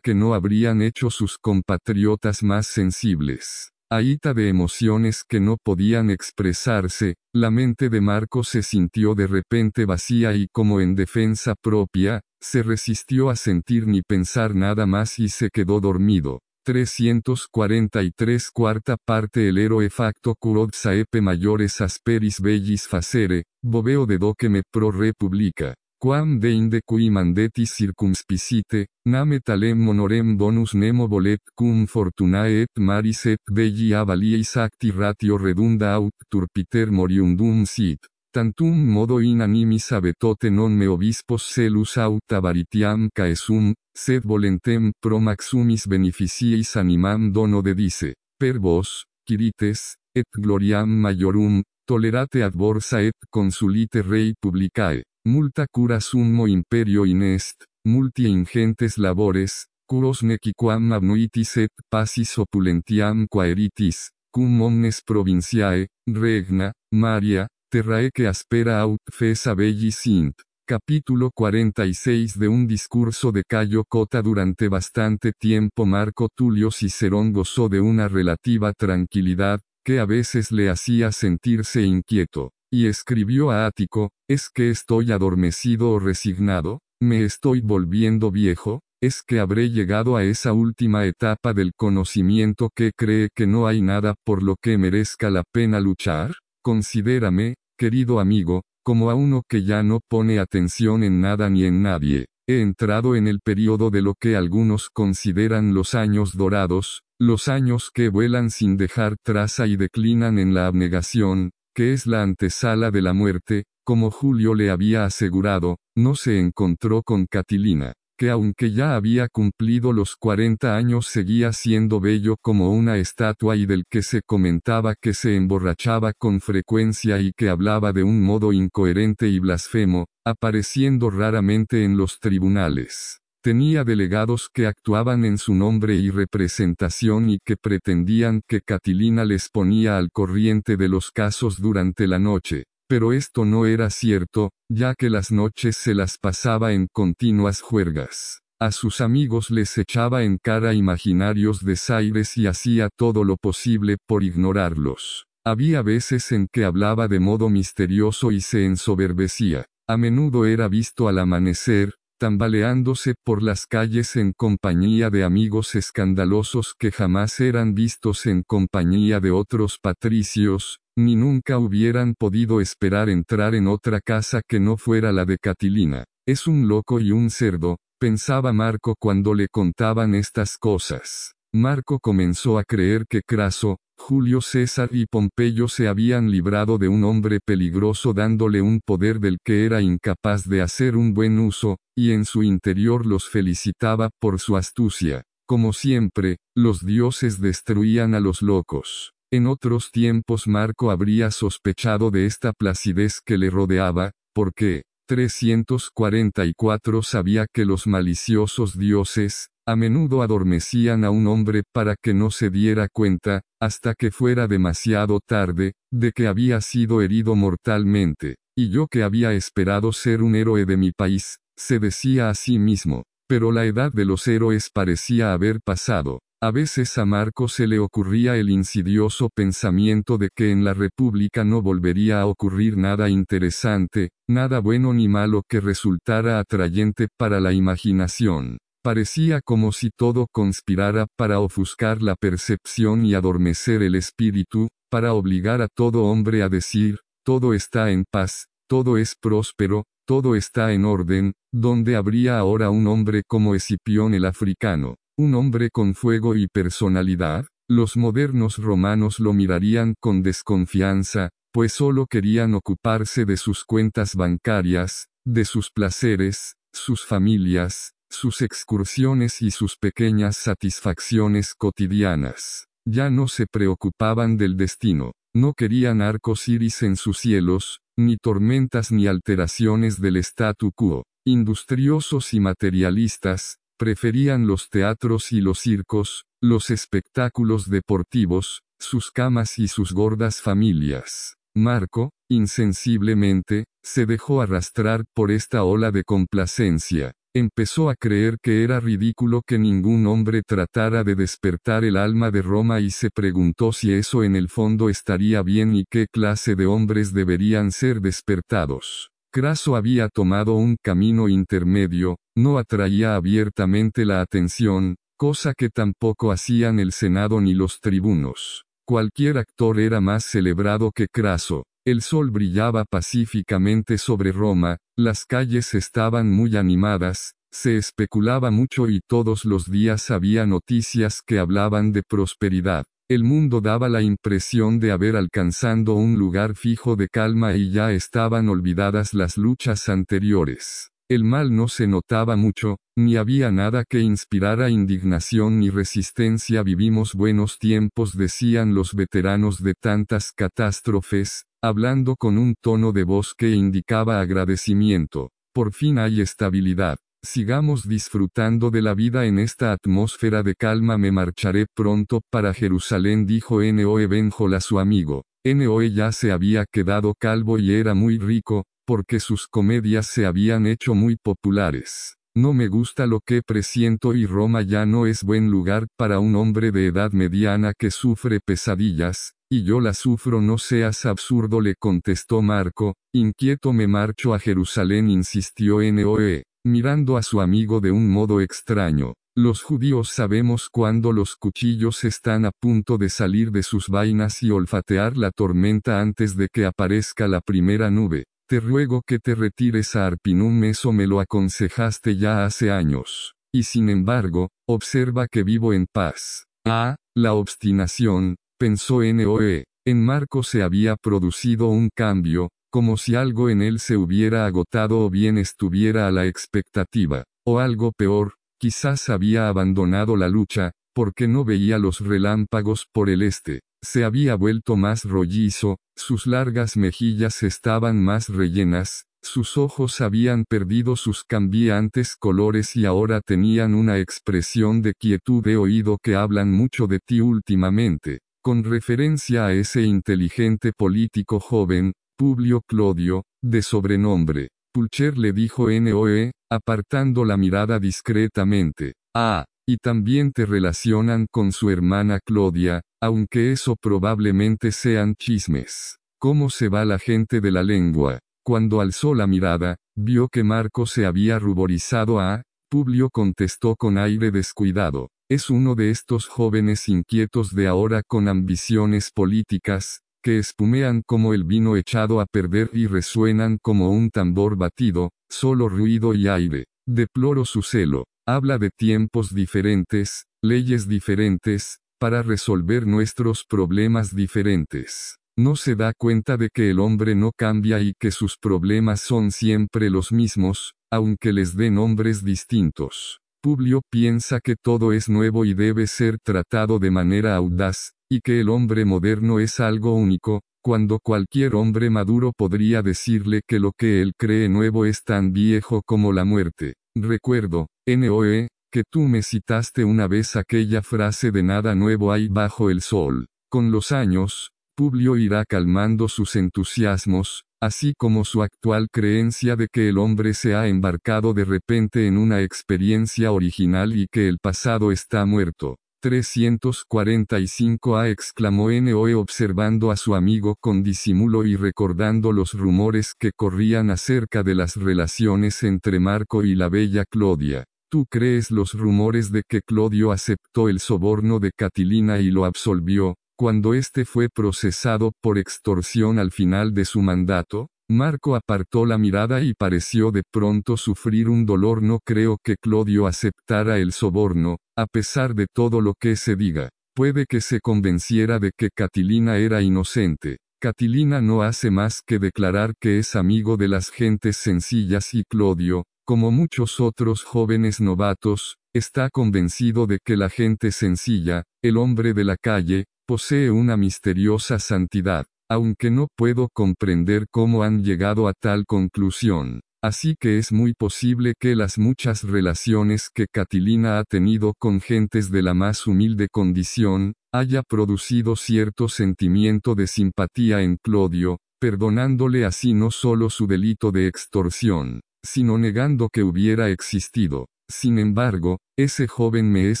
que no habrían hecho sus compatriotas más sensibles. Aita de emociones que no podían expresarse, la mente de Marco se sintió de repente vacía y como en defensa propia, se resistió a sentir ni pensar nada más y se quedó dormido. 343 Cuarta parte El héroe facto curod saepe mayores asperis bellis facere, boveo de doque me pro republica. Quam deinde cui mandetis circumspicite, name talem monorem bonus nemo volet cum fortunae et maris et belli avalieis acti ratio redunda aut turpiter moriundum sit. Tantum modo in animis abetote non me obispos celus aut avaritiam caesum, sed volentem pro maxumis beneficieis animam dono de dice, per vos, Quirites, et gloriam majorum, tolerate ad borsa et consulite rei publicae, multa cura summo imperio inest, multi ingentes labores, curos nequiquam abnuitis et pacis opulentiam quaeritis, cum omnes provinciae, regna, Maria, Terrae que aspera aut fesa belli sint. Capítulo 46 de un discurso de Cayo Cota Durante bastante tiempo Marco Tulio Cicerón gozó de una relativa tranquilidad, que a veces le hacía sentirse inquieto, y escribió a Ático, ¿es que estoy adormecido o resignado? ¿Me estoy volviendo viejo? ¿Es que habré llegado a esa última etapa del conocimiento que cree que no hay nada por lo que merezca la pena luchar? Considérame, querido amigo, como a uno que ya no pone atención en nada ni en nadie. He entrado en el periodo de lo que algunos consideran los años dorados, los años que vuelan sin dejar traza y declinan en la abnegación, que es la antesala de la muerte, como Julio le había asegurado, no se encontró con Catilina que aunque ya había cumplido los 40 años seguía siendo bello como una estatua y del que se comentaba que se emborrachaba con frecuencia y que hablaba de un modo incoherente y blasfemo, apareciendo raramente en los tribunales. Tenía delegados que actuaban en su nombre y representación y que pretendían que Catilina les ponía al corriente de los casos durante la noche, pero esto no era cierto, ya que las noches se las pasaba en continuas juergas. A sus amigos les echaba en cara imaginarios desaires y hacía todo lo posible por ignorarlos. Había veces en que hablaba de modo misterioso y se ensoberbecía. A menudo era visto al amanecer, tambaleándose por las calles en compañía de amigos escandalosos que jamás eran vistos en compañía de otros patricios, ni nunca hubieran podido esperar entrar en otra casa que no fuera la de Catilina. Es un loco y un cerdo, pensaba Marco cuando le contaban estas cosas. Marco comenzó a creer que Craso, Julio César y Pompeyo se habían librado de un hombre peligroso dándole un poder del que era incapaz de hacer un buen uso, y en su interior los felicitaba por su astucia. Como siempre, los dioses destruían a los locos. En otros tiempos Marco habría sospechado de esta placidez que le rodeaba, porque, 344 sabía que los maliciosos dioses, a menudo adormecían a un hombre para que no se diera cuenta, hasta que fuera demasiado tarde, de que había sido herido mortalmente, y yo que había esperado ser un héroe de mi país, se decía a sí mismo, pero la edad de los héroes parecía haber pasado. A veces a Marco se le ocurría el insidioso pensamiento de que en la República no volvería a ocurrir nada interesante, nada bueno ni malo que resultara atrayente para la imaginación. Parecía como si todo conspirara para ofuscar la percepción y adormecer el espíritu, para obligar a todo hombre a decir, todo está en paz, todo es próspero, todo está en orden, donde habría ahora un hombre como Escipión el africano, un hombre con fuego y personalidad, los modernos romanos lo mirarían con desconfianza, pues solo querían ocuparse de sus cuentas bancarias, de sus placeres, sus familias, sus excursiones y sus pequeñas satisfacciones cotidianas. Ya no se preocupaban del destino, no querían arcos iris en sus cielos, ni tormentas ni alteraciones del statu quo. Industriosos y materialistas, preferían los teatros y los circos, los espectáculos deportivos, sus camas y sus gordas familias. Marco, insensiblemente, se dejó arrastrar por esta ola de complacencia. Empezó a creer que era ridículo que ningún hombre tratara de despertar el alma de Roma y se preguntó si eso en el fondo estaría bien y qué clase de hombres deberían ser despertados. Craso había tomado un camino intermedio, no atraía abiertamente la atención, cosa que tampoco hacían el Senado ni los tribunos. Cualquier actor era más celebrado que Craso. El sol brillaba pacíficamente sobre Roma, las calles estaban muy animadas, se especulaba mucho y todos los días había noticias que hablaban de prosperidad. El mundo daba la impresión de haber alcanzado un lugar fijo de calma y ya estaban olvidadas las luchas anteriores. El mal no se notaba mucho, ni había nada que inspirara indignación ni resistencia. Vivimos buenos tiempos, decían los veteranos de tantas catástrofes, hablando con un tono de voz que indicaba agradecimiento. Por fin hay estabilidad. Sigamos disfrutando de la vida en esta atmósfera de calma. Me marcharé pronto para Jerusalén, dijo Noe Benjol a su amigo. Noe ya se había quedado calvo y era muy rico, porque sus comedias se habían hecho muy populares. No me gusta lo que presiento y Roma ya no es buen lugar para un hombre de edad mediana que sufre pesadillas, y yo la sufro no seas absurdo le contestó Marco, inquieto me marcho a Jerusalén insistió Noe, mirando a su amigo de un modo extraño. Los judíos sabemos cuando los cuchillos están a punto de salir de sus vainas y olfatear la tormenta antes de que aparezca la primera nube. Te ruego que te retires a Arpinum, eso me lo aconsejaste ya hace años. Y sin embargo, observa que vivo en paz. Ah, la obstinación, pensó Noe. En Marco se había producido un cambio, como si algo en él se hubiera agotado o bien estuviera a la expectativa, o algo peor, quizás había abandonado la lucha, porque no veía los relámpagos por el este, se había vuelto más rollizo, sus largas mejillas estaban más rellenas, sus ojos habían perdido sus cambiantes colores y ahora tenían una expresión de quietud de oído que hablan mucho de ti últimamente. Con referencia a ese inteligente político joven, Publio Clodio, de sobrenombre, Pulcher le dijo Noe, apartando la mirada discretamente. Ah, y también te relacionan con su hermana Clodia, aunque eso probablemente sean chismes. ¿Cómo se va la gente de la lengua? Cuando alzó la mirada, vio que Marco se había ruborizado a, Publio contestó con aire descuidado. Es uno de estos jóvenes inquietos de ahora con ambiciones políticas, que espumean como el vino echado a perder y resuenan como un tambor batido, solo ruido y aire. Deploro su celo. Habla de tiempos diferentes, leyes diferentes, para resolver nuestros problemas diferentes. No se da cuenta de que el hombre no cambia y que sus problemas son siempre los mismos, aunque les dé nombres distintos. Publio piensa que todo es nuevo y debe ser tratado de manera audaz, y que el hombre moderno es algo único, cuando cualquier hombre maduro podría decirle que lo que él cree nuevo es tan viejo como la muerte. Recuerdo, Noe, que tú me citaste una vez aquella frase de nada nuevo hay bajo el sol. Con los años, Publio irá calmando sus entusiasmos, así como su actual creencia de que el hombre se ha embarcado de repente en una experiencia original y que el pasado está muerto. 345 A exclamó Noe observando a su amigo con disimulo y recordando los rumores que corrían acerca de las relaciones entre Marco y la bella Claudia. ¿Tú crees los rumores de que Claudio aceptó el soborno de Catilina y lo absolvió, cuando éste fue procesado por extorsión al final de su mandato? Marco apartó la mirada y pareció de pronto sufrir un dolor. No creo que Claudio aceptara el soborno, a pesar de todo lo que se diga. Puede que se convenciera de que Catilina era inocente. Catilina no hace más que declarar que es amigo de las gentes sencillas y Claudio, como muchos otros jóvenes novatos, está convencido de que la gente sencilla, el hombre de la calle, posee una misteriosa santidad aunque no puedo comprender cómo han llegado a tal conclusión. Así que es muy posible que las muchas relaciones que Catilina ha tenido con gentes de la más humilde condición, haya producido cierto sentimiento de simpatía en Clodio, perdonándole así no solo su delito de extorsión, sino negando que hubiera existido. Sin embargo, ese joven me es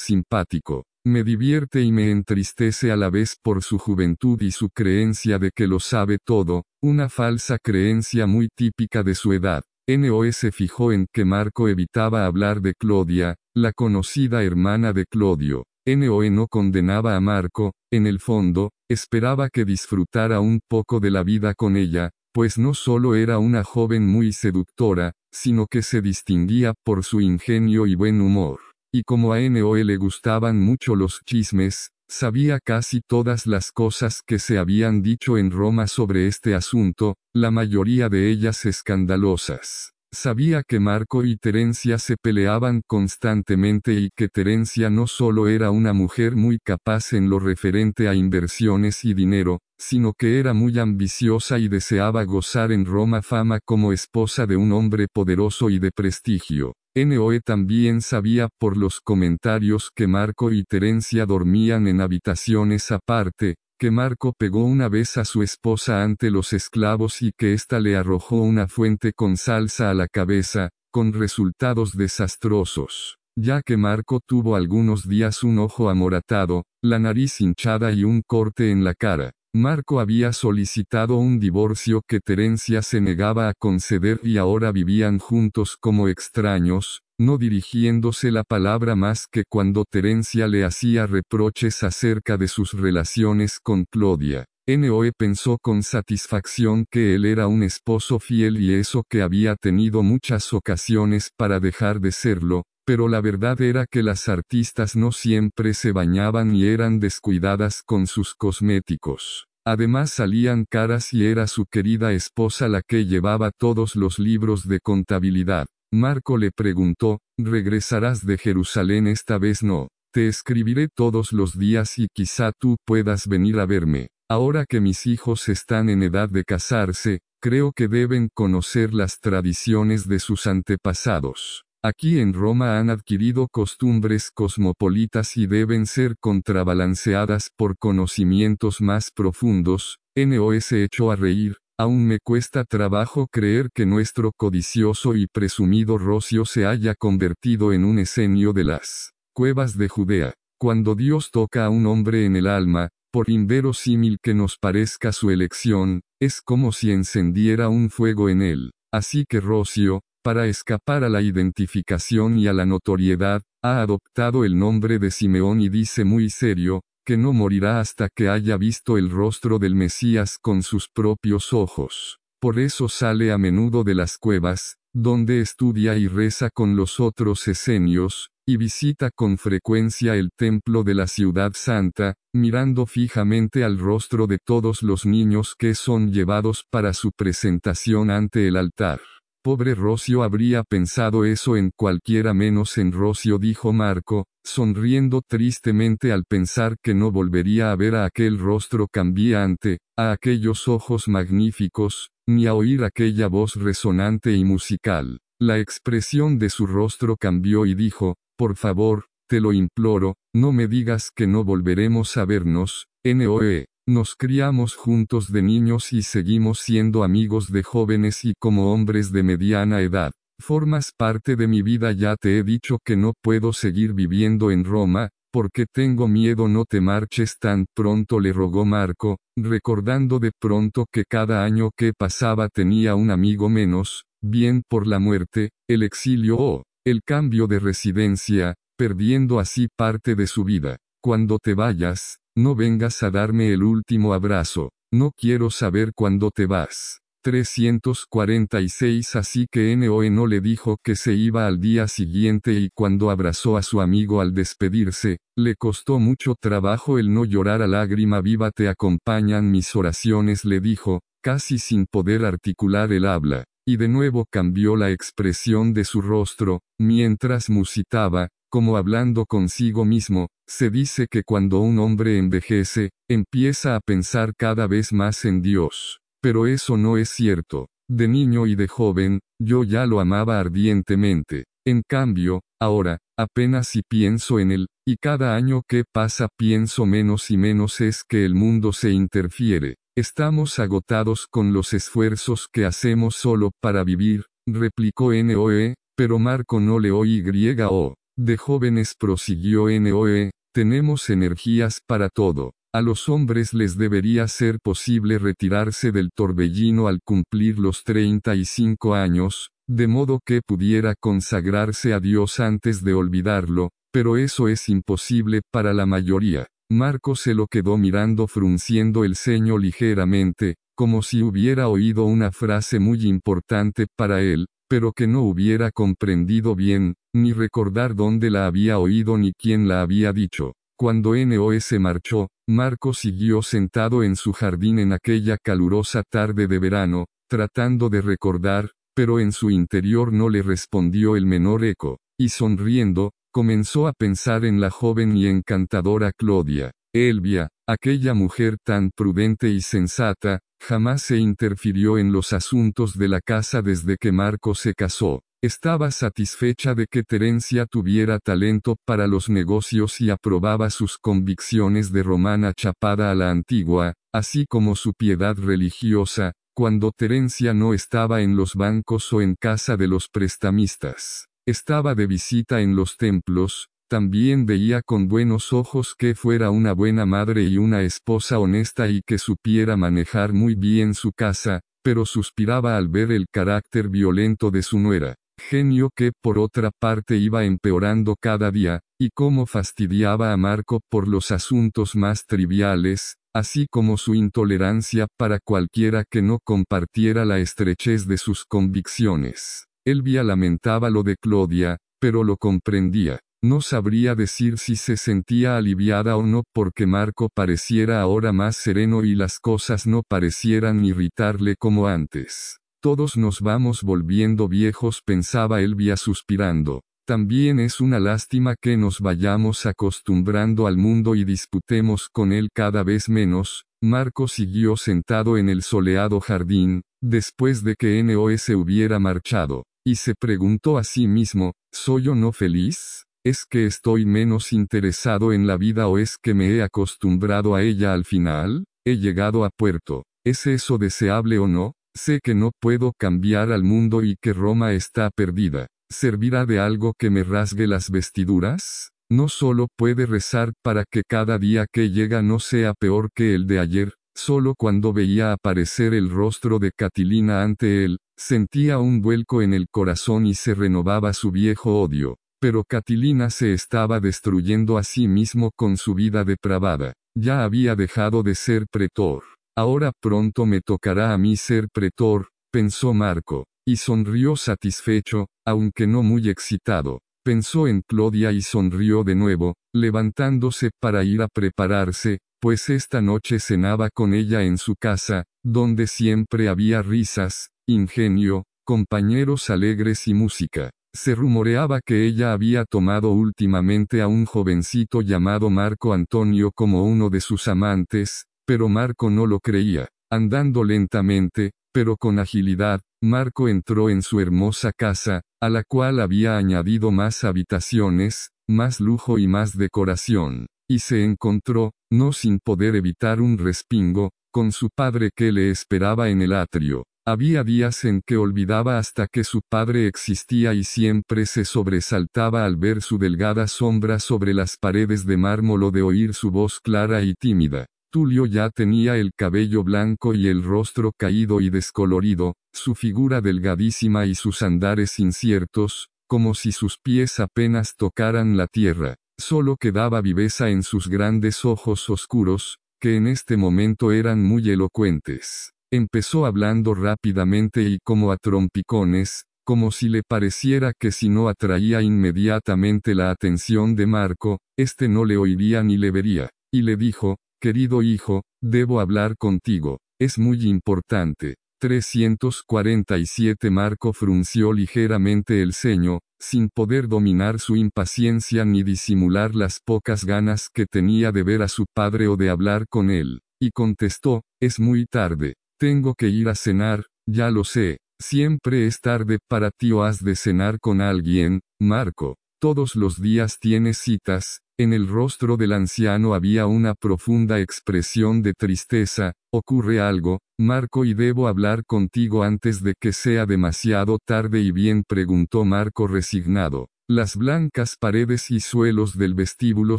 simpático, me divierte y me entristece a la vez por su juventud y su creencia de que lo sabe todo, una falsa creencia muy típica de su edad. NOE se fijó en que Marco evitaba hablar de Claudia, la conocida hermana de Claudio. NOE no condenaba a Marco, en el fondo, esperaba que disfrutara un poco de la vida con ella, pues no solo era una joven muy seductora, sino que se distinguía por su ingenio y buen humor. Y como a Noe le gustaban mucho los chismes, sabía casi todas las cosas que se habían dicho en Roma sobre este asunto, la mayoría de ellas escandalosas. Sabía que Marco y Terencia se peleaban constantemente y que Terencia no solo era una mujer muy capaz en lo referente a inversiones y dinero, sino que era muy ambiciosa y deseaba gozar en Roma fama como esposa de un hombre poderoso y de prestigio. Noe también sabía por los comentarios que Marco y Terencia dormían en habitaciones aparte, que Marco pegó una vez a su esposa ante los esclavos y que ésta le arrojó una fuente con salsa a la cabeza, con resultados desastrosos, ya que Marco tuvo algunos días un ojo amoratado, la nariz hinchada y un corte en la cara. Marco había solicitado un divorcio que Terencia se negaba a conceder y ahora vivían juntos como extraños, no dirigiéndose la palabra más que cuando Terencia le hacía reproches acerca de sus relaciones con Claudia. Noe pensó con satisfacción que él era un esposo fiel y eso que había tenido muchas ocasiones para dejar de serlo, pero la verdad era que las artistas no siempre se bañaban y eran descuidadas con sus cosméticos. Además salían caras y era su querida esposa la que llevaba todos los libros de contabilidad. Marco le preguntó, ¿regresarás de Jerusalén esta vez no? Te escribiré todos los días y quizá tú puedas venir a verme. Ahora que mis hijos están en edad de casarse, creo que deben conocer las tradiciones de sus antepasados. Aquí en Roma han adquirido costumbres cosmopolitas y deben ser contrabalanceadas por conocimientos más profundos. NOS echó a reír, aún me cuesta trabajo creer que nuestro codicioso y presumido Rocio se haya convertido en un esenio de las cuevas de Judea. Cuando Dios toca a un hombre en el alma, por inverosímil que nos parezca su elección, es como si encendiera un fuego en él. Así que Rocio, para escapar a la identificación y a la notoriedad, ha adoptado el nombre de Simeón y dice muy serio, que no morirá hasta que haya visto el rostro del Mesías con sus propios ojos. Por eso sale a menudo de las cuevas, donde estudia y reza con los otros esenios, y visita con frecuencia el templo de la ciudad santa, mirando fijamente al rostro de todos los niños que son llevados para su presentación ante el altar. Pobre Rocio habría pensado eso en cualquiera menos en Rocio dijo Marco, sonriendo tristemente al pensar que no volvería a ver a aquel rostro cambiante, a aquellos ojos magníficos, ni a oír aquella voz resonante y musical. La expresión de su rostro cambió y dijo, por favor, te lo imploro, no me digas que no volveremos a vernos, Noe. Nos criamos juntos de niños y seguimos siendo amigos de jóvenes y como hombres de mediana edad. Formas parte de mi vida ya te he dicho que no puedo seguir viviendo en Roma, porque tengo miedo no te marches tan pronto le rogó Marco, recordando de pronto que cada año que pasaba tenía un amigo menos, bien por la muerte, el exilio o el cambio de residencia, perdiendo así parte de su vida. Cuando te vayas, no vengas a darme el último abrazo, no quiero saber cuándo te vas. 346 Así que Noe no le dijo que se iba al día siguiente y cuando abrazó a su amigo al despedirse, le costó mucho trabajo el no llorar a lágrima viva te acompañan mis oraciones le dijo, casi sin poder articular el habla, y de nuevo cambió la expresión de su rostro, mientras musitaba, como hablando consigo mismo, se dice que cuando un hombre envejece, empieza a pensar cada vez más en Dios. Pero eso no es cierto. De niño y de joven, yo ya lo amaba ardientemente. En cambio, ahora, apenas si pienso en él, y cada año que pasa pienso menos y menos es que el mundo se interfiere. Estamos agotados con los esfuerzos que hacemos solo para vivir, replicó Noe, pero Marco no le oí o. De jóvenes prosiguió Noe, tenemos energías para todo. A los hombres les debería ser posible retirarse del torbellino al cumplir los 35 años, de modo que pudiera consagrarse a Dios antes de olvidarlo, pero eso es imposible para la mayoría. Marco se lo quedó mirando frunciendo el ceño ligeramente, como si hubiera oído una frase muy importante para él, pero que no hubiera comprendido bien, ni recordar dónde la había oído ni quién la había dicho. Cuando Noe se marchó, Marco siguió sentado en su jardín en aquella calurosa tarde de verano, tratando de recordar, pero en su interior no le respondió el menor eco, y sonriendo, comenzó a pensar en la joven y encantadora Claudia. Elvia, aquella mujer tan prudente y sensata, jamás se interfirió en los asuntos de la casa desde que Marco se casó, estaba satisfecha de que Terencia tuviera talento para los negocios y aprobaba sus convicciones de romana chapada a la antigua, así como su piedad religiosa, cuando Terencia no estaba en los bancos o en casa de los prestamistas. Estaba de visita en los templos, también veía con buenos ojos que fuera una buena madre y una esposa honesta y que supiera manejar muy bien su casa, pero suspiraba al ver el carácter violento de su nuera genio que por otra parte iba empeorando cada día, y cómo fastidiaba a Marco por los asuntos más triviales, así como su intolerancia para cualquiera que no compartiera la estrechez de sus convicciones. Elvia lamentaba lo de Claudia, pero lo comprendía. No sabría decir si se sentía aliviada o no porque Marco pareciera ahora más sereno y las cosas no parecieran irritarle como antes. Todos nos vamos volviendo viejos, pensaba Elvia suspirando. También es una lástima que nos vayamos acostumbrando al mundo y disputemos con él cada vez menos. Marco siguió sentado en el soleado jardín, después de que NOS hubiera marchado, y se preguntó a sí mismo, ¿soy o no feliz? ¿Es que estoy menos interesado en la vida o es que me he acostumbrado a ella al final? He llegado a puerto. ¿Es eso deseable o no? Sé que no puedo cambiar al mundo y que Roma está perdida. ¿Servirá de algo que me rasgue las vestiduras? No solo puede rezar para que cada día que llega no sea peor que el de ayer, solo cuando veía aparecer el rostro de Catilina ante él, sentía un vuelco en el corazón y se renovaba su viejo odio. Pero Catilina se estaba destruyendo a sí mismo con su vida depravada. Ya había dejado de ser pretor. Ahora pronto me tocará a mí ser pretor, pensó Marco, y sonrió satisfecho, aunque no muy excitado. Pensó en Claudia y sonrió de nuevo, levantándose para ir a prepararse, pues esta noche cenaba con ella en su casa, donde siempre había risas, ingenio, compañeros alegres y música. Se rumoreaba que ella había tomado últimamente a un jovencito llamado Marco Antonio como uno de sus amantes, pero Marco no lo creía. Andando lentamente, pero con agilidad, Marco entró en su hermosa casa, a la cual había añadido más habitaciones, más lujo y más decoración, y se encontró, no sin poder evitar un respingo, con su padre que le esperaba en el atrio. Había días en que olvidaba hasta que su padre existía y siempre se sobresaltaba al ver su delgada sombra sobre las paredes de mármol o de oír su voz clara y tímida. Tulio ya tenía el cabello blanco y el rostro caído y descolorido, su figura delgadísima y sus andares inciertos, como si sus pies apenas tocaran la tierra. Solo quedaba viveza en sus grandes ojos oscuros, que en este momento eran muy elocuentes. Empezó hablando rápidamente y como a trompicones, como si le pareciera que si no atraía inmediatamente la atención de Marco, éste no le oiría ni le vería, y le dijo, Querido hijo, debo hablar contigo, es muy importante. 347 Marco frunció ligeramente el ceño, sin poder dominar su impaciencia ni disimular las pocas ganas que tenía de ver a su padre o de hablar con él, y contestó, es muy tarde, tengo que ir a cenar, ya lo sé, siempre es tarde para ti o has de cenar con alguien, Marco, todos los días tienes citas, en el rostro del anciano había una profunda expresión de tristeza, ocurre algo, Marco y debo hablar contigo antes de que sea demasiado tarde y bien preguntó Marco resignado. Las blancas paredes y suelos del vestíbulo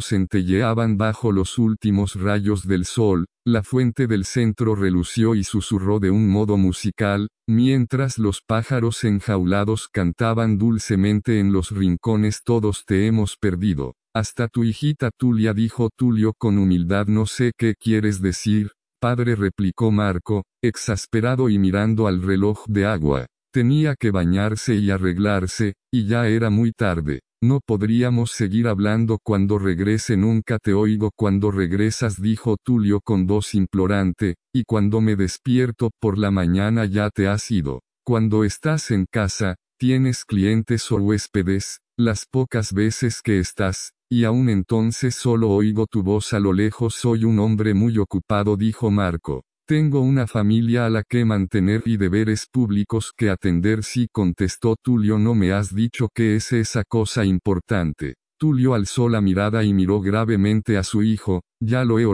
centelleaban bajo los últimos rayos del sol, la fuente del centro relució y susurró de un modo musical, mientras los pájaros enjaulados cantaban dulcemente en los rincones todos te hemos perdido. Hasta tu hijita Tulia dijo Tulio con humildad no sé qué quieres decir, padre replicó Marco, exasperado y mirando al reloj de agua. Tenía que bañarse y arreglarse, y ya era muy tarde. No podríamos seguir hablando cuando regrese, nunca te oigo cuando regresas, dijo Tulio con voz implorante, y cuando me despierto por la mañana ya te has ido. Cuando estás en casa, tienes clientes o huéspedes, las pocas veces que estás, y aún entonces solo oigo tu voz a lo lejos, soy un hombre muy ocupado, dijo Marco. Tengo una familia a la que mantener y deberes públicos que atender. Sí contestó Tulio, no me has dicho qué es esa cosa importante. Tulio alzó la mirada y miró gravemente a su hijo, ya lo he